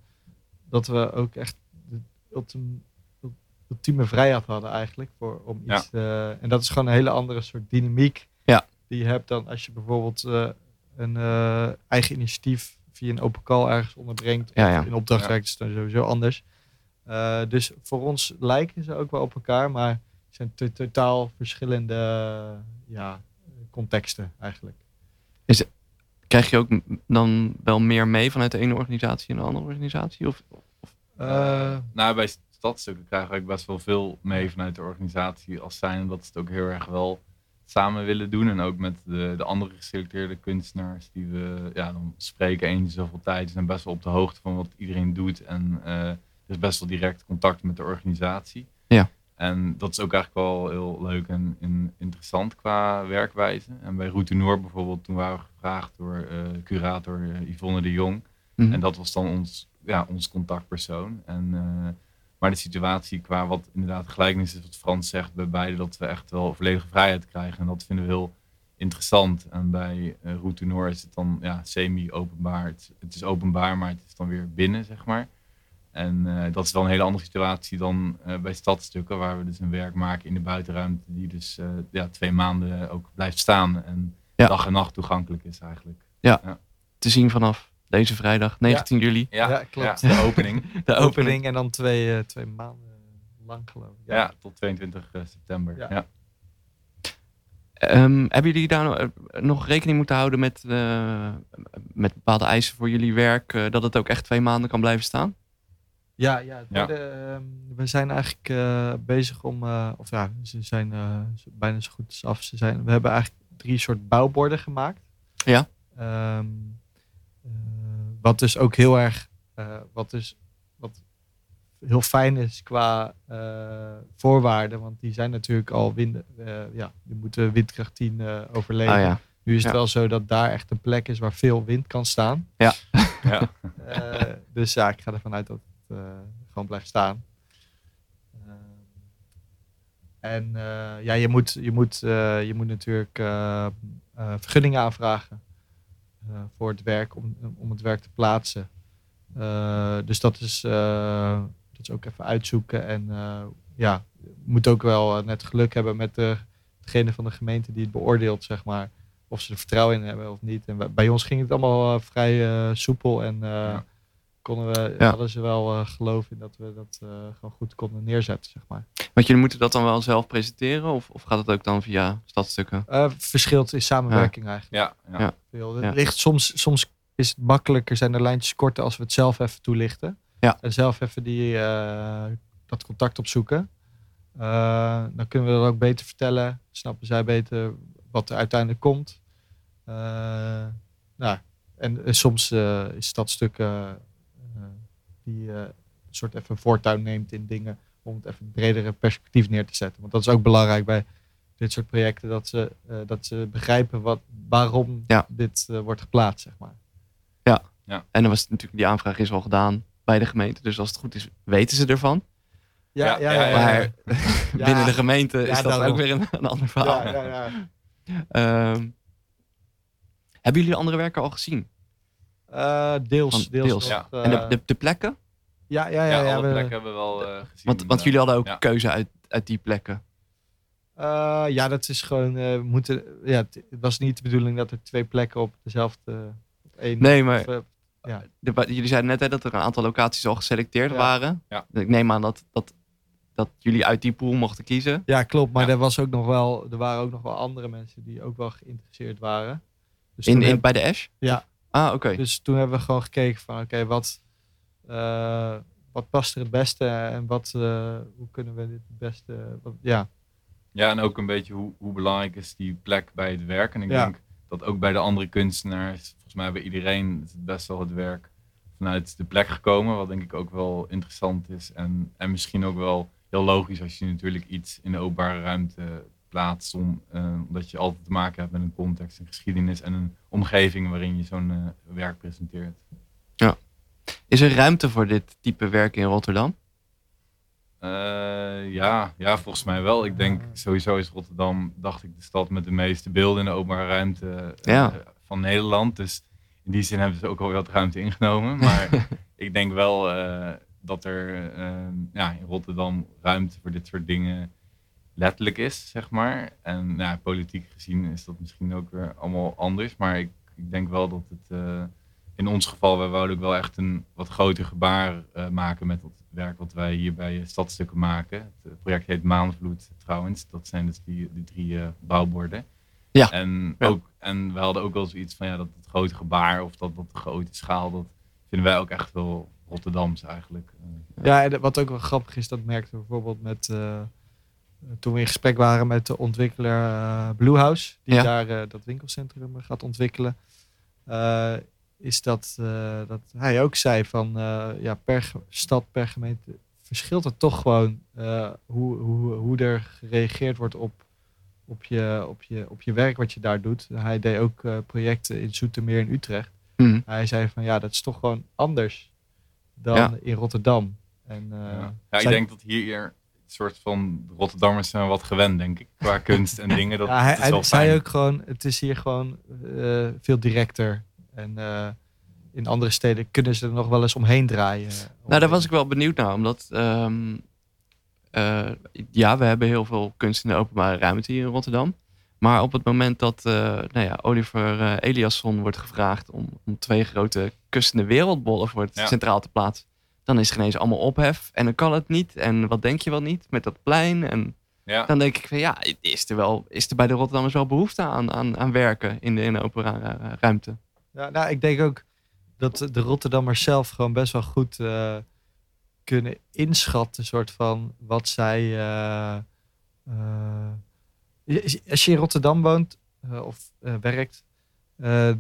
[SPEAKER 2] dat we ook echt de ultim- ul- ultieme vrijheid hadden eigenlijk voor om
[SPEAKER 3] Ja.
[SPEAKER 2] iets. eh, en dat is gewoon een hele andere soort dynamiek
[SPEAKER 1] Ja.
[SPEAKER 2] die je hebt dan als je bijvoorbeeld eh, een eh, eigen initiatief via een open call ergens onderbrengt.
[SPEAKER 1] Ja,
[SPEAKER 2] of
[SPEAKER 1] ja.
[SPEAKER 2] in opdracht
[SPEAKER 3] Ja.
[SPEAKER 2] werkt is dan sowieso anders. Eh, dus voor ons lijken ze ook wel op elkaar, maar het zijn to- totaal verschillende ja, contexten eigenlijk.
[SPEAKER 1] Krijg je ook dan wel meer mee vanuit de ene organisatie en de andere organisatie? Of,
[SPEAKER 2] Eh,
[SPEAKER 3] nou, bij stadstukken krijgen we ook best wel veel mee vanuit de organisatie. Als zijn dat ze het ook heel erg wel samen willen doen. En ook met de, de andere geselecteerde kunstenaars die we ja, dan spreken eens zoveel tijd. Ze zijn best wel op de hoogte van wat iedereen doet. En eh, is best wel direct contact met de organisatie.
[SPEAKER 1] Ja.
[SPEAKER 3] En dat is ook eigenlijk wel heel leuk en, en interessant qua werkwijze. En bij Route Noord bijvoorbeeld, toen waren we gevraagd door eh, curator eh, Yvonne de Jong.
[SPEAKER 1] Mhm.
[SPEAKER 3] En dat was dan ons, ja, ons contactpersoon. En, eh, maar de situatie qua wat inderdaad gelijkenis is wat Frans zegt bij beide, dat we echt wel volledige vrijheid krijgen. En dat vinden we heel interessant. En bij uh, Route Noord is het dan ja, semi-openbaar. Het is openbaar, maar het is dan weer binnen, zeg maar. En eh, dat is wel een hele andere situatie dan eh, bij stadstukken, waar we dus een werk maken in de buitenruimte, die dus eh, ja, twee maanden ook blijft staan en
[SPEAKER 1] Ja.
[SPEAKER 3] dag en nacht toegankelijk is eigenlijk.
[SPEAKER 1] te zien vanaf deze vrijdag, 19 juli,
[SPEAKER 3] Ja,
[SPEAKER 2] Ja, klopt.
[SPEAKER 3] ja, de opening.
[SPEAKER 1] de opening.
[SPEAKER 2] opening en dan twee, eh, twee maanden lang geloof ik.
[SPEAKER 3] Ja, tot 22 september.
[SPEAKER 2] Ja.
[SPEAKER 3] Ja.
[SPEAKER 1] Ehm, hebben jullie daar nog, rekening moeten houden met, eh, met bepaalde eisen voor jullie werk, eh, dat het ook echt twee maanden kan blijven staan?
[SPEAKER 2] Ja, ja,
[SPEAKER 3] Ja.
[SPEAKER 2] worden, ehm, we zijn eigenlijk eh, bezig om, eh, of ja, ze zijn eh, bijna zo goed als af. Ze zijn, we hebben eigenlijk drie soort bouwborden gemaakt.
[SPEAKER 1] Ja.
[SPEAKER 2] Ehm, eh, wat dus ook heel erg, eh, wat dus wat heel fijn is qua eh, voorwaarden, want die zijn natuurlijk al wind, ja, die moeten windkracht 10 eh, overleven.
[SPEAKER 1] Ah ja,
[SPEAKER 2] Nu is het
[SPEAKER 1] Ja.
[SPEAKER 2] wel zo dat daar echt een plek is waar veel wind kan staan.
[SPEAKER 3] Ja.
[SPEAKER 2] Eh, dus ja, ik ga ervan uit dat gewoon blijft staan. Eh, en eh, ja, je moet, je moet, eh, je moet natuurlijk eh, eh, vergunningen aanvragen eh, voor het werk, om, om het werk te plaatsen. Eh, dus dat is, eh, dat is ook even uitzoeken. En eh, ja, moet ook wel eh, net geluk hebben met de, degene van de gemeente die het beoordeelt, zeg maar. Of ze er vertrouwen in hebben of niet. En bij, ons ging het allemaal eh, vrij eh, soepel. En eh. Konden we,
[SPEAKER 1] Ja.
[SPEAKER 2] hadden ze wel eh, geloof in dat we dat eh, gewoon goed konden neerzetten, zeg maar.
[SPEAKER 1] want jullie moeten dat dan wel zelf presenteren of, of gaat het ook dan via stadstukken?
[SPEAKER 2] Eh, verschilt in samenwerking eigenlijk.
[SPEAKER 3] Ja, ja.
[SPEAKER 2] Veel. Ligt soms, soms is het makkelijker, zijn de lijntjes korter als we het zelf even toelichten.
[SPEAKER 1] Ja.
[SPEAKER 2] En zelf even die, eh, dat contact opzoeken. Eh, dan kunnen we dat ook beter vertellen. Snappen zij beter wat er uiteindelijk komt. Eh, nou, en, en soms eh, is stadstukken eh, die eh, een soort even voortuin neemt in dingen om het even een bredere perspectief neer te zetten. Want dat is ook belangrijk bij dit soort projecten, dat ze, eh, dat ze begrijpen wat, waarom
[SPEAKER 1] Ja.
[SPEAKER 2] dit eh, wordt geplaatst, zeg maar.
[SPEAKER 1] En dan was natuurlijk, die aanvraag is al gedaan bij de gemeente, dus als het goed is, weten ze ervan.
[SPEAKER 3] Ja, ja, ja, ja.
[SPEAKER 1] Maar binnen de gemeente
[SPEAKER 2] Ja,
[SPEAKER 1] is dat
[SPEAKER 2] daarom.
[SPEAKER 1] ook weer een, een ander verhaal.
[SPEAKER 2] Ja, ja, ja.
[SPEAKER 1] Ehm, hebben jullie andere werken al gezien?
[SPEAKER 2] Eh, deels,
[SPEAKER 1] Van
[SPEAKER 2] deels.
[SPEAKER 1] deels.
[SPEAKER 2] nog,
[SPEAKER 3] Ja.
[SPEAKER 1] en de, de, de plekken?
[SPEAKER 2] Ja, ja,
[SPEAKER 3] Ja,
[SPEAKER 2] ja, ja,
[SPEAKER 3] alle
[SPEAKER 2] we-
[SPEAKER 3] plekken hebben we wel eh, gezien.
[SPEAKER 1] Want, want jullie hadden ook
[SPEAKER 3] Ja.
[SPEAKER 1] keuze uit, uit die plekken.
[SPEAKER 2] Eh, ja, dat is gewoon. eh, we moeten, ja, het was niet de bedoeling dat er twee plekken op dezelfde. Op één,
[SPEAKER 1] Nee, maar
[SPEAKER 2] of, eh, ja.
[SPEAKER 1] de- jullie zeiden net hè, dat er een aantal locaties al geselecteerd
[SPEAKER 2] Ja.
[SPEAKER 1] waren.
[SPEAKER 3] Ja.
[SPEAKER 1] Ik neem aan dat, dat, dat jullie uit die pool mochten kiezen.
[SPEAKER 2] ja, klopt. Maar
[SPEAKER 3] Ja.
[SPEAKER 2] er, was ook nog wel, er waren ook nog wel andere mensen die ook wel geïnteresseerd waren. Dus
[SPEAKER 1] In,
[SPEAKER 2] toen
[SPEAKER 1] in,
[SPEAKER 2] heb-
[SPEAKER 1] bij de Ash?
[SPEAKER 2] Ja.
[SPEAKER 1] Ah, oké.
[SPEAKER 2] Dus toen hebben we gewoon gekeken van oké, wat, eh, wat past er het beste en wat, eh, hoe kunnen we dit het beste, wat, ja.
[SPEAKER 3] Ja, en ook een beetje hoe, hoe belangrijk is die plek bij het werk. En ik
[SPEAKER 2] Ja.
[SPEAKER 3] denk dat ook bij de andere kunstenaars, volgens mij bij iedereen, is het best wel het werk vanuit de plek gekomen. Wat denk ik ook wel interessant is. En, en misschien ook wel heel logisch als je natuurlijk iets in de openbare ruimte plaatst. Om, eh, omdat je altijd te maken hebt met een context, een geschiedenis en een omgeving waarin je zo'n werk presenteert.
[SPEAKER 1] Is er ruimte voor dit type werk in Rotterdam?
[SPEAKER 3] Eh, ja, ja, volgens mij wel. Ik denk sowieso is Rotterdam, dacht ik, de stad met de meeste beelden in de openbare ruimte eh,
[SPEAKER 1] Ja.
[SPEAKER 3] van Nederland. Dus in die zin hebben ze ook al wat ruimte ingenomen. Maar ik denk wel eh, dat er eh, ja, in Rotterdam ruimte voor dit soort dingen letterlijk is, zeg maar. En nou, politiek gezien is dat misschien ook weer allemaal anders. Maar ik, ik denk wel dat het in ons geval, wij wouden ook wel echt een wat groter gebaar eh, maken met het werk wat wij hier bij eh, Stadstukken maken. Het eh, project heet Maanvloed trouwens. Dat zijn dus die, die drie bouwborden.
[SPEAKER 1] Ja.
[SPEAKER 3] En,
[SPEAKER 1] Ja.
[SPEAKER 3] Ook, en we hadden ook wel zoiets van ja, dat het grote gebaar of dat, dat de grote schaal, dat vinden wij ook echt wel Rotterdams eigenlijk.
[SPEAKER 2] Ja, en wat ook wel grappig is, dat merkten we bijvoorbeeld met, toen we in gesprek waren met de ontwikkelaar eh, Bluehouse, die
[SPEAKER 1] Ja.
[SPEAKER 2] daar dat winkelcentrum gaat ontwikkelen, is dat, eh, dat hij ook zei van, eh, ja, per stad, per gemeente verschilt het toch gewoon eh, hoe, hoe, hoe er gereageerd wordt op, op, je, op, je, op je werk wat je daar doet. Hij deed ook eh, projecten in Zoetermeer en Utrecht.
[SPEAKER 1] Hm.
[SPEAKER 2] Hij zei van, ja, dat is toch gewoon anders dan
[SPEAKER 1] Ja.
[SPEAKER 2] in Rotterdam. En, eh,
[SPEAKER 3] ja. ja, ik denk dat hier een soort van Rotterdammers zijn wat gewend, denk ik, qua kunst en dingen. Dat,
[SPEAKER 2] ja, hij,
[SPEAKER 3] dat is
[SPEAKER 2] hij
[SPEAKER 3] wel
[SPEAKER 2] zei ook gewoon, het is hier gewoon eh, veel directer. En eh, in andere steden kunnen ze er nog wel eens omheen draaien.
[SPEAKER 1] Nou, daar was ik wel benieuwd naar, omdat ehm, eh, ja, we hebben heel veel kunst in de openbare ruimte hier in Rotterdam. Maar op het moment dat eh, nou ja, Oliver eh, Eliasson wordt gevraagd om, om twee grote kustende wereldbollen voor het
[SPEAKER 3] Ja.
[SPEAKER 1] centraal te plaatsen, dan is ineens allemaal ophef en dan kan het niet. En wat denk je wel niet met dat plein? En
[SPEAKER 3] Ja.
[SPEAKER 1] dan denk ik van ja, is er, wel, is er bij de Rotterdammers wel behoefte aan, aan, aan werken in de, in de openbare ruimte?
[SPEAKER 2] Ja, nou, ik denk ook dat de Rotterdammers zelf gewoon best wel goed eh, kunnen inschatten, soort van wat zij. eh, eh, als je in Rotterdam woont of werkt,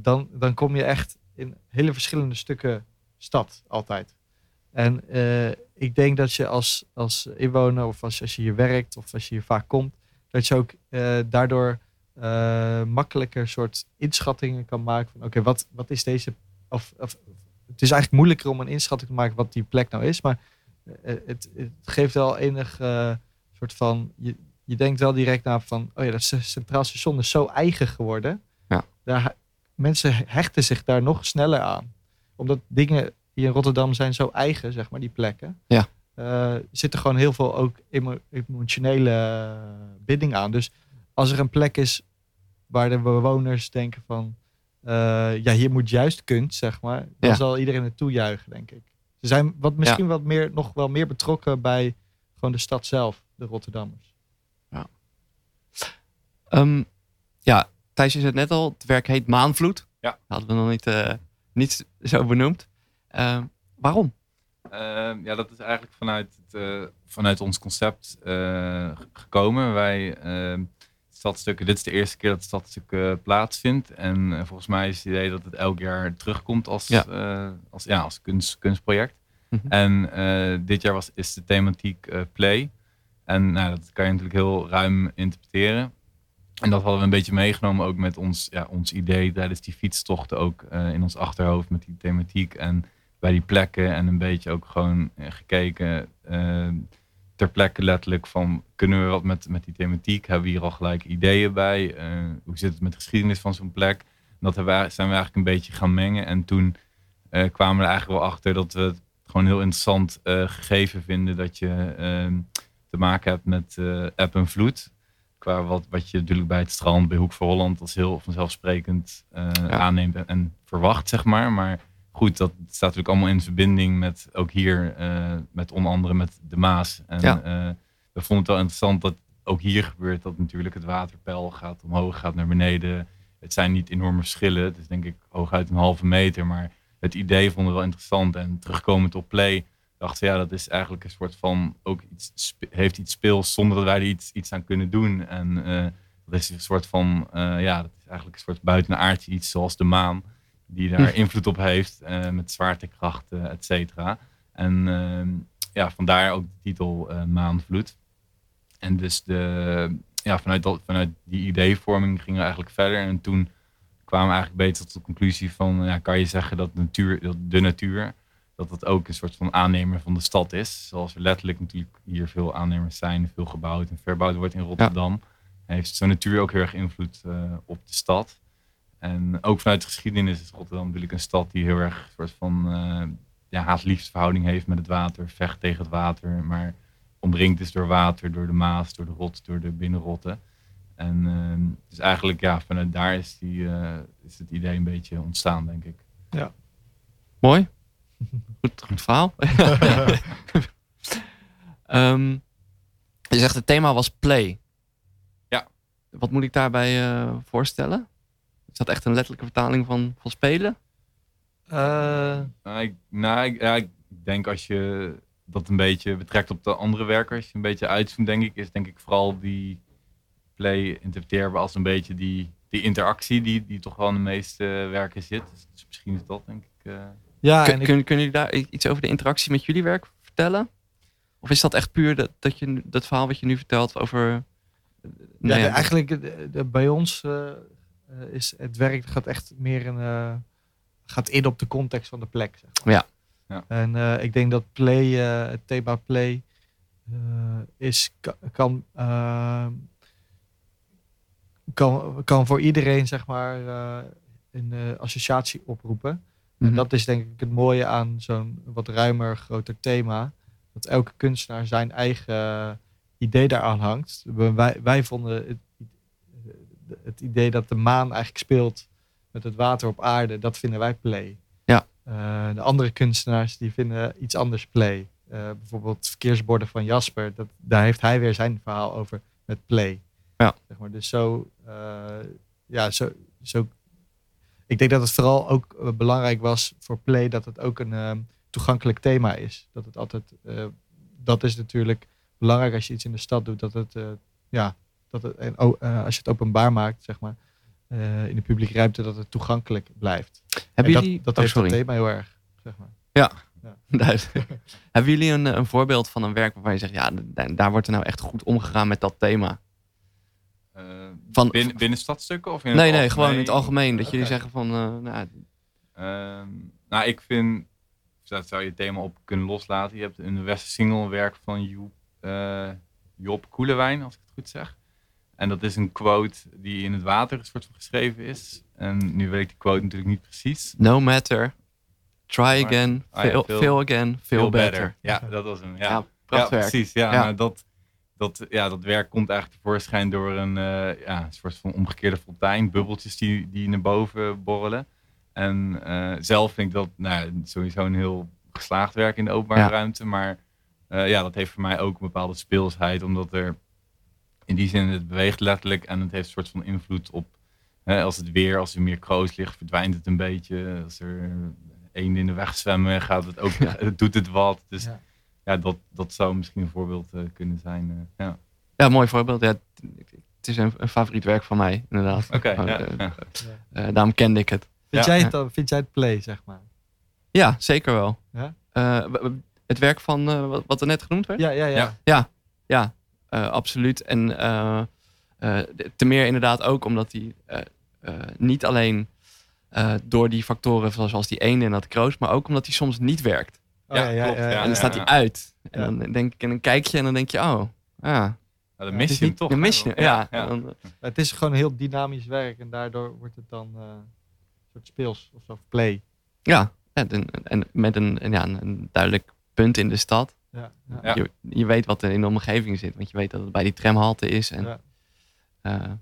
[SPEAKER 2] dan, dan kom je echt in hele verschillende stukken stad altijd. En ik denk dat je als, als inwoner of als, als je hier werkt of als je hier vaak komt, dat je ook daardoor eh, makkelijker soort inschattingen kan maken van oké, wat, wat is deze. Of, of, het is eigenlijk moeilijker om een inschatting te maken wat die plek nou is, maar eh, het, het geeft wel enig eh, soort van. Je, je denkt wel direct na van, oh ja, dat Centraal Station is zo eigen geworden.
[SPEAKER 1] Ja.
[SPEAKER 2] Daar, mensen hechten zich daar nog sneller aan. Omdat dingen hier in Rotterdam zijn zo eigen, zeg maar, die plekken.
[SPEAKER 1] Ja.
[SPEAKER 2] Eh, zit er gewoon heel veel ook emo- emotionele eh, binding aan. Dus als er een plek is waar de bewoners denken van, eh, ja, hier moet juist kunst, zeg maar, dan
[SPEAKER 1] Ja.
[SPEAKER 2] zal iedereen het toejuichen, denk ik. Ze zijn wat, misschien wat meer, nog wel meer betrokken bij gewoon de stad zelf, de Rotterdammers.
[SPEAKER 1] Ehm, ja, Thijs, je zei het net al, het werk heet Maanvloed.
[SPEAKER 3] Ja.
[SPEAKER 1] Dat hadden we nog niet, eh, niet zo benoemd. Ehm, waarom?
[SPEAKER 3] Ehm, ja, dat is eigenlijk vanuit, het, eh, vanuit ons concept eh, gekomen. Wij, ehm, stadstukken, dit is de eerste keer dat het stadstuk eh, plaatsvindt. En eh, volgens mij is het idee dat het elk jaar terugkomt als,
[SPEAKER 1] Ja.
[SPEAKER 3] eh, als, ja, als kunst, kunstproject.
[SPEAKER 1] Mhm.
[SPEAKER 3] En dit jaar was, is de thematiek play. En nou, dat kan je natuurlijk heel ruim interpreteren. En dat hadden we een beetje meegenomen ook met ons, ja, ons idee tijdens die fietstochten ook in ons achterhoofd met die thematiek. En bij die plekken en een beetje ook gewoon gekeken ter plekke letterlijk van kunnen we wat met, met die thematiek? Hebben we hier al gelijk ideeën bij? Eh, hoe zit het met de geschiedenis van zo'n plek? Dat hebben wij, zijn we eigenlijk een beetje gaan mengen. En toen eh, kwamen we er eigenlijk wel achter dat we het gewoon heel interessant eh, gegeven vinden dat je ehm, te maken hebt met eb en vloed. Qua wat, wat je natuurlijk bij het strand, bij Hoek voor Holland, als heel vanzelfsprekend eh, aanneemt en, en verwacht, zeg maar. Maar goed, dat staat natuurlijk allemaal in verbinding met ook hier, eh, met onder andere met de Maas. En
[SPEAKER 1] Ja.
[SPEAKER 3] eh, we vonden het wel interessant dat ook hier gebeurt dat natuurlijk het waterpeil gaat omhoog, gaat naar beneden. Het zijn niet enorme verschillen. Het is denk ik hooguit een halve meter. Maar het idee vonden we wel interessant. En terugkomend op Play dachten ja, dat is eigenlijk een soort van ook iets, heeft iets speels zonder dat wij er iets, iets aan kunnen doen. En eh, dat is een soort van, ja, dat is eigenlijk een soort buitenaardje iets zoals de maan, die daar
[SPEAKER 1] Hm.
[SPEAKER 3] invloed op heeft eh, met zwaartekrachten, et cetera. En ehm, ja, vandaar ook de titel eh, Maanvloed. En dus de, ja, vanuit, dat, vanuit die ideevorming gingen we eigenlijk verder. En toen kwamen we eigenlijk beter tot de conclusie van, ja, kan je zeggen dat, natuur, dat de natuur, dat dat ook een soort van aannemer van de stad is. Zoals er letterlijk natuurlijk hier veel aannemers zijn, veel gebouwd en verbouwd wordt in Rotterdam. Heeft zo'n natuur ook heel erg invloed eh, op de stad. En ook vanuit de geschiedenis is Rotterdam natuurlijk een stad die heel erg een soort van eh, ja, haat-liefdesverhouding heeft met het water, vecht tegen het water, maar omringd is door water, door de Maas, door de Rot, door de binnenrotten. En ehm, dus eigenlijk, ja, vanuit daar is, die, eh, is het idee een beetje ontstaan, denk ik.
[SPEAKER 1] Mooi. Goed, goed verhaal. Ehm, je zegt het thema was play.
[SPEAKER 3] Ja.
[SPEAKER 1] Wat moet ik daarbij eh, voorstellen? Is dat echt een letterlijke vertaling van, van spelen?
[SPEAKER 2] Eh,
[SPEAKER 3] Nou, ik, nou, ik, ja, ik denk als je dat een beetje betrekt op de andere werkers, een beetje uitzoomt, denk ik, is denk ik vooral die play interpreteerbaar als een beetje die, die interactie die, die toch wel in de meeste werken zit. Dus, dus misschien is dat denk ik. eh,
[SPEAKER 2] ja,
[SPEAKER 1] Kun,
[SPEAKER 2] en ik,
[SPEAKER 1] kun- kunnen jullie daar iets over de interactie met jullie werk vertellen? Of is dat echt puur dat, dat, je, dat verhaal wat je nu vertelt over...
[SPEAKER 2] ja,
[SPEAKER 1] Nou
[SPEAKER 2] de-
[SPEAKER 1] ja,
[SPEAKER 2] eigenlijk de- de- bij ons eh, eh, is het werk gaat echt meer een, eh, gaat in op de context van de plek. Zeg maar.
[SPEAKER 1] Ja.
[SPEAKER 3] Ja.
[SPEAKER 2] En eh, ik denk dat play, eh, het thema play, eh, is, ka- kan, eh, kan, kan voor iedereen zeg maar eh, een eh, associatie oproepen.
[SPEAKER 1] mhm.
[SPEAKER 2] En dat is denk ik het mooie aan zo'n wat ruimer, groter thema. Dat elke kunstenaar zijn eigen idee daaraan hangt. Wij, wij vonden het, het idee dat de maan eigenlijk speelt met het water op aarde, dat vinden wij play.
[SPEAKER 1] Ja.
[SPEAKER 2] Eh, de andere kunstenaars die vinden iets anders play. Eh, bijvoorbeeld verkeersborden van Jasper, dat, daar heeft hij weer zijn verhaal over met play.
[SPEAKER 1] Ja.
[SPEAKER 2] Zeg maar. Dus zo, eh, ja, zo, zo ik denk dat het vooral ook belangrijk was voor Play dat het ook een ehm, toegankelijk thema is. Dat het altijd, dat is natuurlijk belangrijk als je iets in de stad doet, dat het, ja, dat het, en, oh, eh, als je het openbaar maakt, zeg maar, eh, in de publieke ruimte, dat het toegankelijk blijft.
[SPEAKER 1] Hebben
[SPEAKER 2] En
[SPEAKER 1] jullie...
[SPEAKER 2] dat dat
[SPEAKER 1] oh,
[SPEAKER 2] heeft
[SPEAKER 1] sorry.
[SPEAKER 2] het thema heel erg, zeg maar.
[SPEAKER 1] Duidelijk. Hebben jullie een, een voorbeeld van een werk waarvan je zegt, ja, daar, daar wordt er nou echt goed omgegaan met dat thema?
[SPEAKER 3] eh,
[SPEAKER 1] Van-
[SPEAKER 3] binnen, binnen stadstukken of in
[SPEAKER 1] Nee, nee, gewoon in het algemeen. Dat jullie zeggen van, eh, nou,
[SPEAKER 3] Ehm, nou, ik vind, dat zou je het thema op kunnen loslaten. Je hebt in de Westen een werk van Joep, eh, Job Koelewijn, als ik het goed zeg. En dat is een quote die in het water een soort van geschreven is. En nu weet ik die quote natuurlijk niet precies.
[SPEAKER 1] no matter, try
[SPEAKER 3] Maar-
[SPEAKER 1] again,
[SPEAKER 3] Ah
[SPEAKER 1] fail, again, feel better.
[SPEAKER 3] Ja, dat was hem. Ja,
[SPEAKER 1] Ja,
[SPEAKER 3] precies. Ja,
[SPEAKER 1] Ja.
[SPEAKER 3] maar dat, dat, ja, dat werk komt eigenlijk tevoorschijn door een, eh, ja, een soort van omgekeerde fontein. Bubbeltjes die, die naar boven borrelen. En eh, zelf vind ik dat nou, sowieso een heel geslaagd werk in de openbare
[SPEAKER 1] Ja.
[SPEAKER 3] ruimte. Maar eh, ja, dat heeft voor mij ook een bepaalde speelsheid. Omdat er in die zin, het beweegt letterlijk. En het heeft een soort van invloed op... Hè, als het weer, als er meer kroos ligt, verdwijnt het een beetje. Als er één in de weg zwemmen, gaat het ook, doet het wat. Dus
[SPEAKER 2] Ja.
[SPEAKER 3] ja, dat, dat zou misschien een voorbeeld eh, kunnen zijn. eh, ja.
[SPEAKER 1] Ja, mooi voorbeeld. Ja, het, is een, een favoriet werk van mij, inderdaad.
[SPEAKER 3] Oké,
[SPEAKER 1] Oh,
[SPEAKER 3] ja,
[SPEAKER 1] eh, daarom kende ik het.
[SPEAKER 2] Vind,
[SPEAKER 3] Ja.
[SPEAKER 2] jij het dan, vind jij het play, zeg maar?
[SPEAKER 1] Ja, zeker wel.
[SPEAKER 2] Ja?
[SPEAKER 1] Eh, het werk van eh, wat- wat er net genoemd werd?
[SPEAKER 2] Ja, ja, ja.
[SPEAKER 3] Ja.
[SPEAKER 1] Ja, absoluut. En eh, eh, te meer inderdaad ook omdat hij eh, eh, niet alleen eh, door die factoren zoals die ene en dat kroos, maar ook omdat hij soms niet werkt.
[SPEAKER 2] Oh, ja, ja,
[SPEAKER 3] klopt,
[SPEAKER 2] ja,
[SPEAKER 3] ja.
[SPEAKER 1] en dan staat hij uit. En
[SPEAKER 2] Ja.
[SPEAKER 1] dan denk ik, en dan kijk je en dan denk je, oh, ja.
[SPEAKER 3] Dan
[SPEAKER 1] het
[SPEAKER 3] mis
[SPEAKER 1] is
[SPEAKER 3] je hem toch.
[SPEAKER 1] Dan mis je ja. Dan, eh,
[SPEAKER 2] Het is gewoon een heel dynamisch werk en daardoor wordt het dan eh, een soort speels of zo, play.
[SPEAKER 1] ja. En, en, met een, ja, een duidelijk punt in de stad.
[SPEAKER 2] Ja, ja.
[SPEAKER 1] Je, je weet wat er in de omgeving zit, want je weet dat het bij die tramhalte is. En
[SPEAKER 2] Ja.
[SPEAKER 1] ja,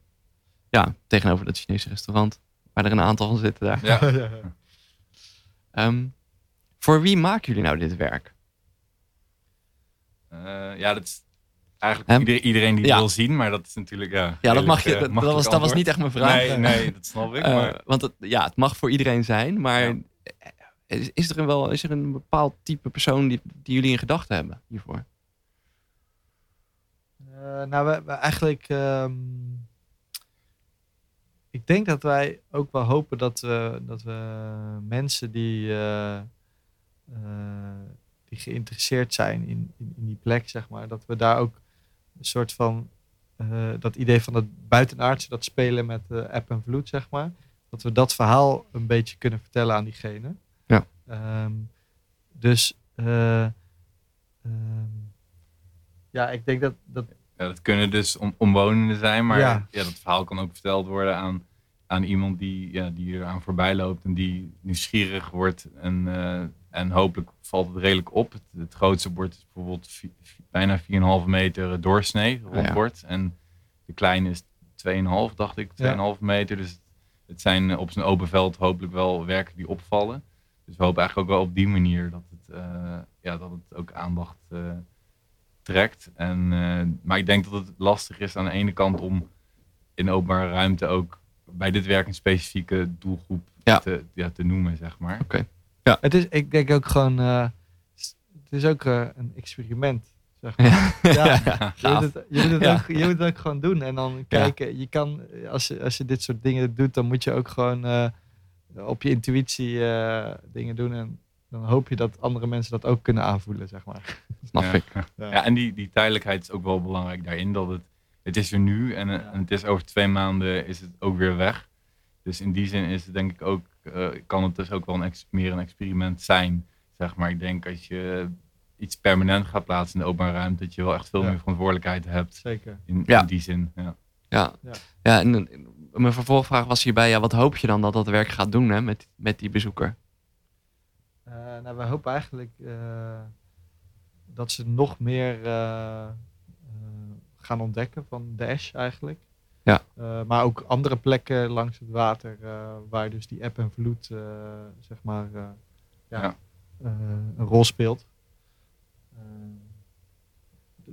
[SPEAKER 1] ja tegenover dat Chinese restaurant, waar er een aantal van zitten daar.
[SPEAKER 3] Ja.
[SPEAKER 1] Ehm, voor wie maken jullie nou dit werk?
[SPEAKER 3] Eh, ja, dat is eigenlijk iedereen, iedereen die
[SPEAKER 1] Ja.
[SPEAKER 3] het wil zien, maar dat is natuurlijk. Ja,
[SPEAKER 1] Ja, dat, mag je,
[SPEAKER 3] eh,
[SPEAKER 1] dat, was, dat was niet echt mijn vraag.
[SPEAKER 3] Nee, nee, dat snap ik.
[SPEAKER 1] Eh,
[SPEAKER 3] maar,
[SPEAKER 1] want het, ja, het mag voor iedereen zijn, maar
[SPEAKER 3] Ja.
[SPEAKER 1] eh, Is, er een wel, is er een bepaald type persoon die, die jullie in gedachten hebben hiervoor?
[SPEAKER 2] Uh, nou, we, eigenlijk. ehm, ik denk dat wij ook wel hopen dat we, dat we mensen die, eh, eh, die geïnteresseerd zijn in, in, in die plek, zeg maar, dat we daar ook een soort van. eh, dat idee van dat buitenaardse, dat spelen met eh, app en vloed, zeg maar. Dat we dat verhaal een beetje kunnen vertellen aan diegene.
[SPEAKER 1] Ja.
[SPEAKER 2] Ehm, dus. eh, ehm, ja, ik denk dat, dat
[SPEAKER 3] Ja, dat kunnen dus om, omwonenden zijn, maar
[SPEAKER 2] Ja.
[SPEAKER 3] ja. dat verhaal kan ook verteld worden aan, aan iemand die, ja, die er aan voorbij loopt en die nieuwsgierig wordt. En, eh, en hopelijk valt het redelijk op. Het, het grootste bord is bijvoorbeeld vi- bijna 4,5 meter doorsnee,
[SPEAKER 1] ja.
[SPEAKER 3] rondbord. En de kleine is 2,5, dacht ik, 2,5 meter. Dus het zijn op zijn open veld hopelijk wel werken die opvallen. Dus we hopen eigenlijk ook wel op die manier dat het, eh, ja, dat het ook aandacht eh, trekt. En, eh, maar ik denk dat het lastig is aan de ene kant om in openbare ruimte ook bij dit werk een specifieke doelgroep
[SPEAKER 1] Ja.
[SPEAKER 3] Te, ja, te noemen, zeg maar.
[SPEAKER 2] Het is, ik denk ook gewoon, eh, het is ook een experiment. Zeg maar.
[SPEAKER 1] Ja,
[SPEAKER 2] Ja.
[SPEAKER 1] ja,
[SPEAKER 2] Je, moet het, je, moet het
[SPEAKER 1] Ja.
[SPEAKER 2] ook, je moet het ook gewoon doen en dan kijken. Je kan, als je, als je dit soort dingen doet, dan moet je ook gewoon eh, op je intuïtie eh, dingen doen. En dan hoop je dat andere mensen dat ook kunnen aanvoelen, zeg maar.
[SPEAKER 1] Snap
[SPEAKER 3] ja.
[SPEAKER 1] ik.
[SPEAKER 2] Ja.
[SPEAKER 3] Ja, en die, die tijdelijkheid is ook wel belangrijk daarin. Dat het, het is er nu en,
[SPEAKER 2] Ja.
[SPEAKER 3] en het is over twee maanden is het ook weer weg. Dus in die zin is het denk ik ook, eh, kan het dus ook wel een meer een experiment zijn. Zeg maar, ik denk als je iets permanent gaat plaatsen in de openbare ruimte, dat je wel echt veel
[SPEAKER 2] Ja.
[SPEAKER 3] meer verantwoordelijkheid hebt.
[SPEAKER 2] Zeker.
[SPEAKER 3] In,
[SPEAKER 1] Ja.
[SPEAKER 3] in die zin. Ja.
[SPEAKER 1] Ja,
[SPEAKER 2] Ja.
[SPEAKER 1] ja. en mijn vervolgvraag was hierbij, ja, wat hoop je dan dat dat werk gaat doen hè, met, met die bezoeker?
[SPEAKER 2] Eh, nou, we hopen eigenlijk eh, dat ze nog meer eh, eh, gaan ontdekken van de Ash eigenlijk.
[SPEAKER 1] Ja.
[SPEAKER 2] Eh, maar ook andere plekken langs het water eh, waar dus die app en vloed eh, zeg maar eh, ja,
[SPEAKER 3] Ja.
[SPEAKER 2] eh, een rol speelt.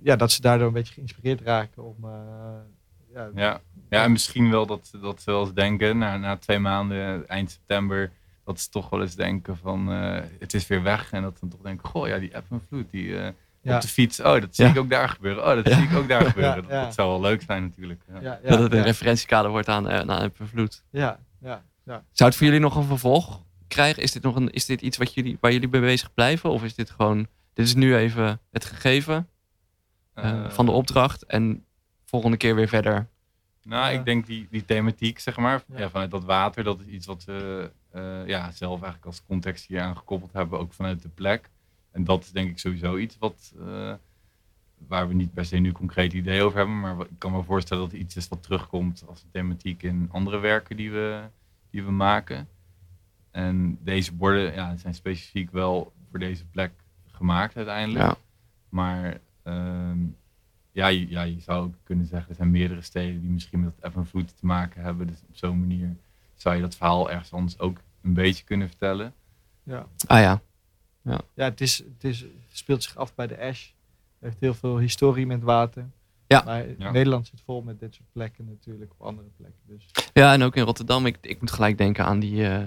[SPEAKER 2] Ja, dat ze daardoor een beetje geïnspireerd raken om eh, ja,
[SPEAKER 3] Ja. ja, en misschien wel dat, dat ze wel eens denken, na, na twee maanden, eind september, dat ze toch wel eens denken van eh, het is weer weg. En dat ze dan toch denken, goh ja, die app en vloed, die eh,
[SPEAKER 2] ja,
[SPEAKER 3] op de fiets, oh dat zie
[SPEAKER 1] Ja.
[SPEAKER 3] ik ook daar gebeuren. Oh, dat
[SPEAKER 1] Ja.
[SPEAKER 3] zie ik ook daar gebeuren.
[SPEAKER 2] Ja,
[SPEAKER 3] Dat,
[SPEAKER 2] ja.
[SPEAKER 3] dat zou wel leuk zijn natuurlijk. Ja.
[SPEAKER 2] ja, ja,
[SPEAKER 1] dat het een
[SPEAKER 2] ja,
[SPEAKER 1] referentiekader wordt aan, uh, aan Vloed.
[SPEAKER 2] ja, ja, ja.
[SPEAKER 1] Zou het voor jullie nog een vervolg krijgen? Is dit, nog een, is dit iets wat jullie, waar jullie mee bezig blijven? Of is dit gewoon, dit is nu even het gegeven eh,
[SPEAKER 3] Eh,
[SPEAKER 1] van de opdracht en volgende keer weer verder?
[SPEAKER 3] Nou,
[SPEAKER 2] Ja.
[SPEAKER 3] ik denk die, die thematiek, zeg maar,
[SPEAKER 2] Ja.
[SPEAKER 3] ja. vanuit dat water, dat is iets wat we eh, ja, zelf eigenlijk als context hier aan gekoppeld hebben, ook vanuit de plek. En dat is denk ik sowieso iets wat, eh, waar we niet per se nu concreet idee over hebben, maar ik kan me voorstellen dat het iets is wat terugkomt als een thematiek in andere werken die we, die we maken. En deze borden ja, zijn specifiek wel voor deze plek gemaakt uiteindelijk.
[SPEAKER 1] Ja.
[SPEAKER 3] Maar ehm, ja, je, ja, je zou ook kunnen zeggen, er zijn meerdere steden die misschien met eb en vloed te maken hebben. Dus op zo'n manier zou je dat verhaal ergens anders ook een beetje kunnen vertellen.
[SPEAKER 2] ja.
[SPEAKER 1] Ah ja,
[SPEAKER 2] Ja, het, is, het, is, het speelt zich af bij de Ash. Het heeft heel veel historie met water.
[SPEAKER 1] Ja.
[SPEAKER 2] Maar
[SPEAKER 3] Ja.
[SPEAKER 2] Nederland zit vol met dit soort plekken natuurlijk, op andere plekken. Dus
[SPEAKER 1] ja en ook in Rotterdam. Ik, ik moet gelijk denken aan die, eh,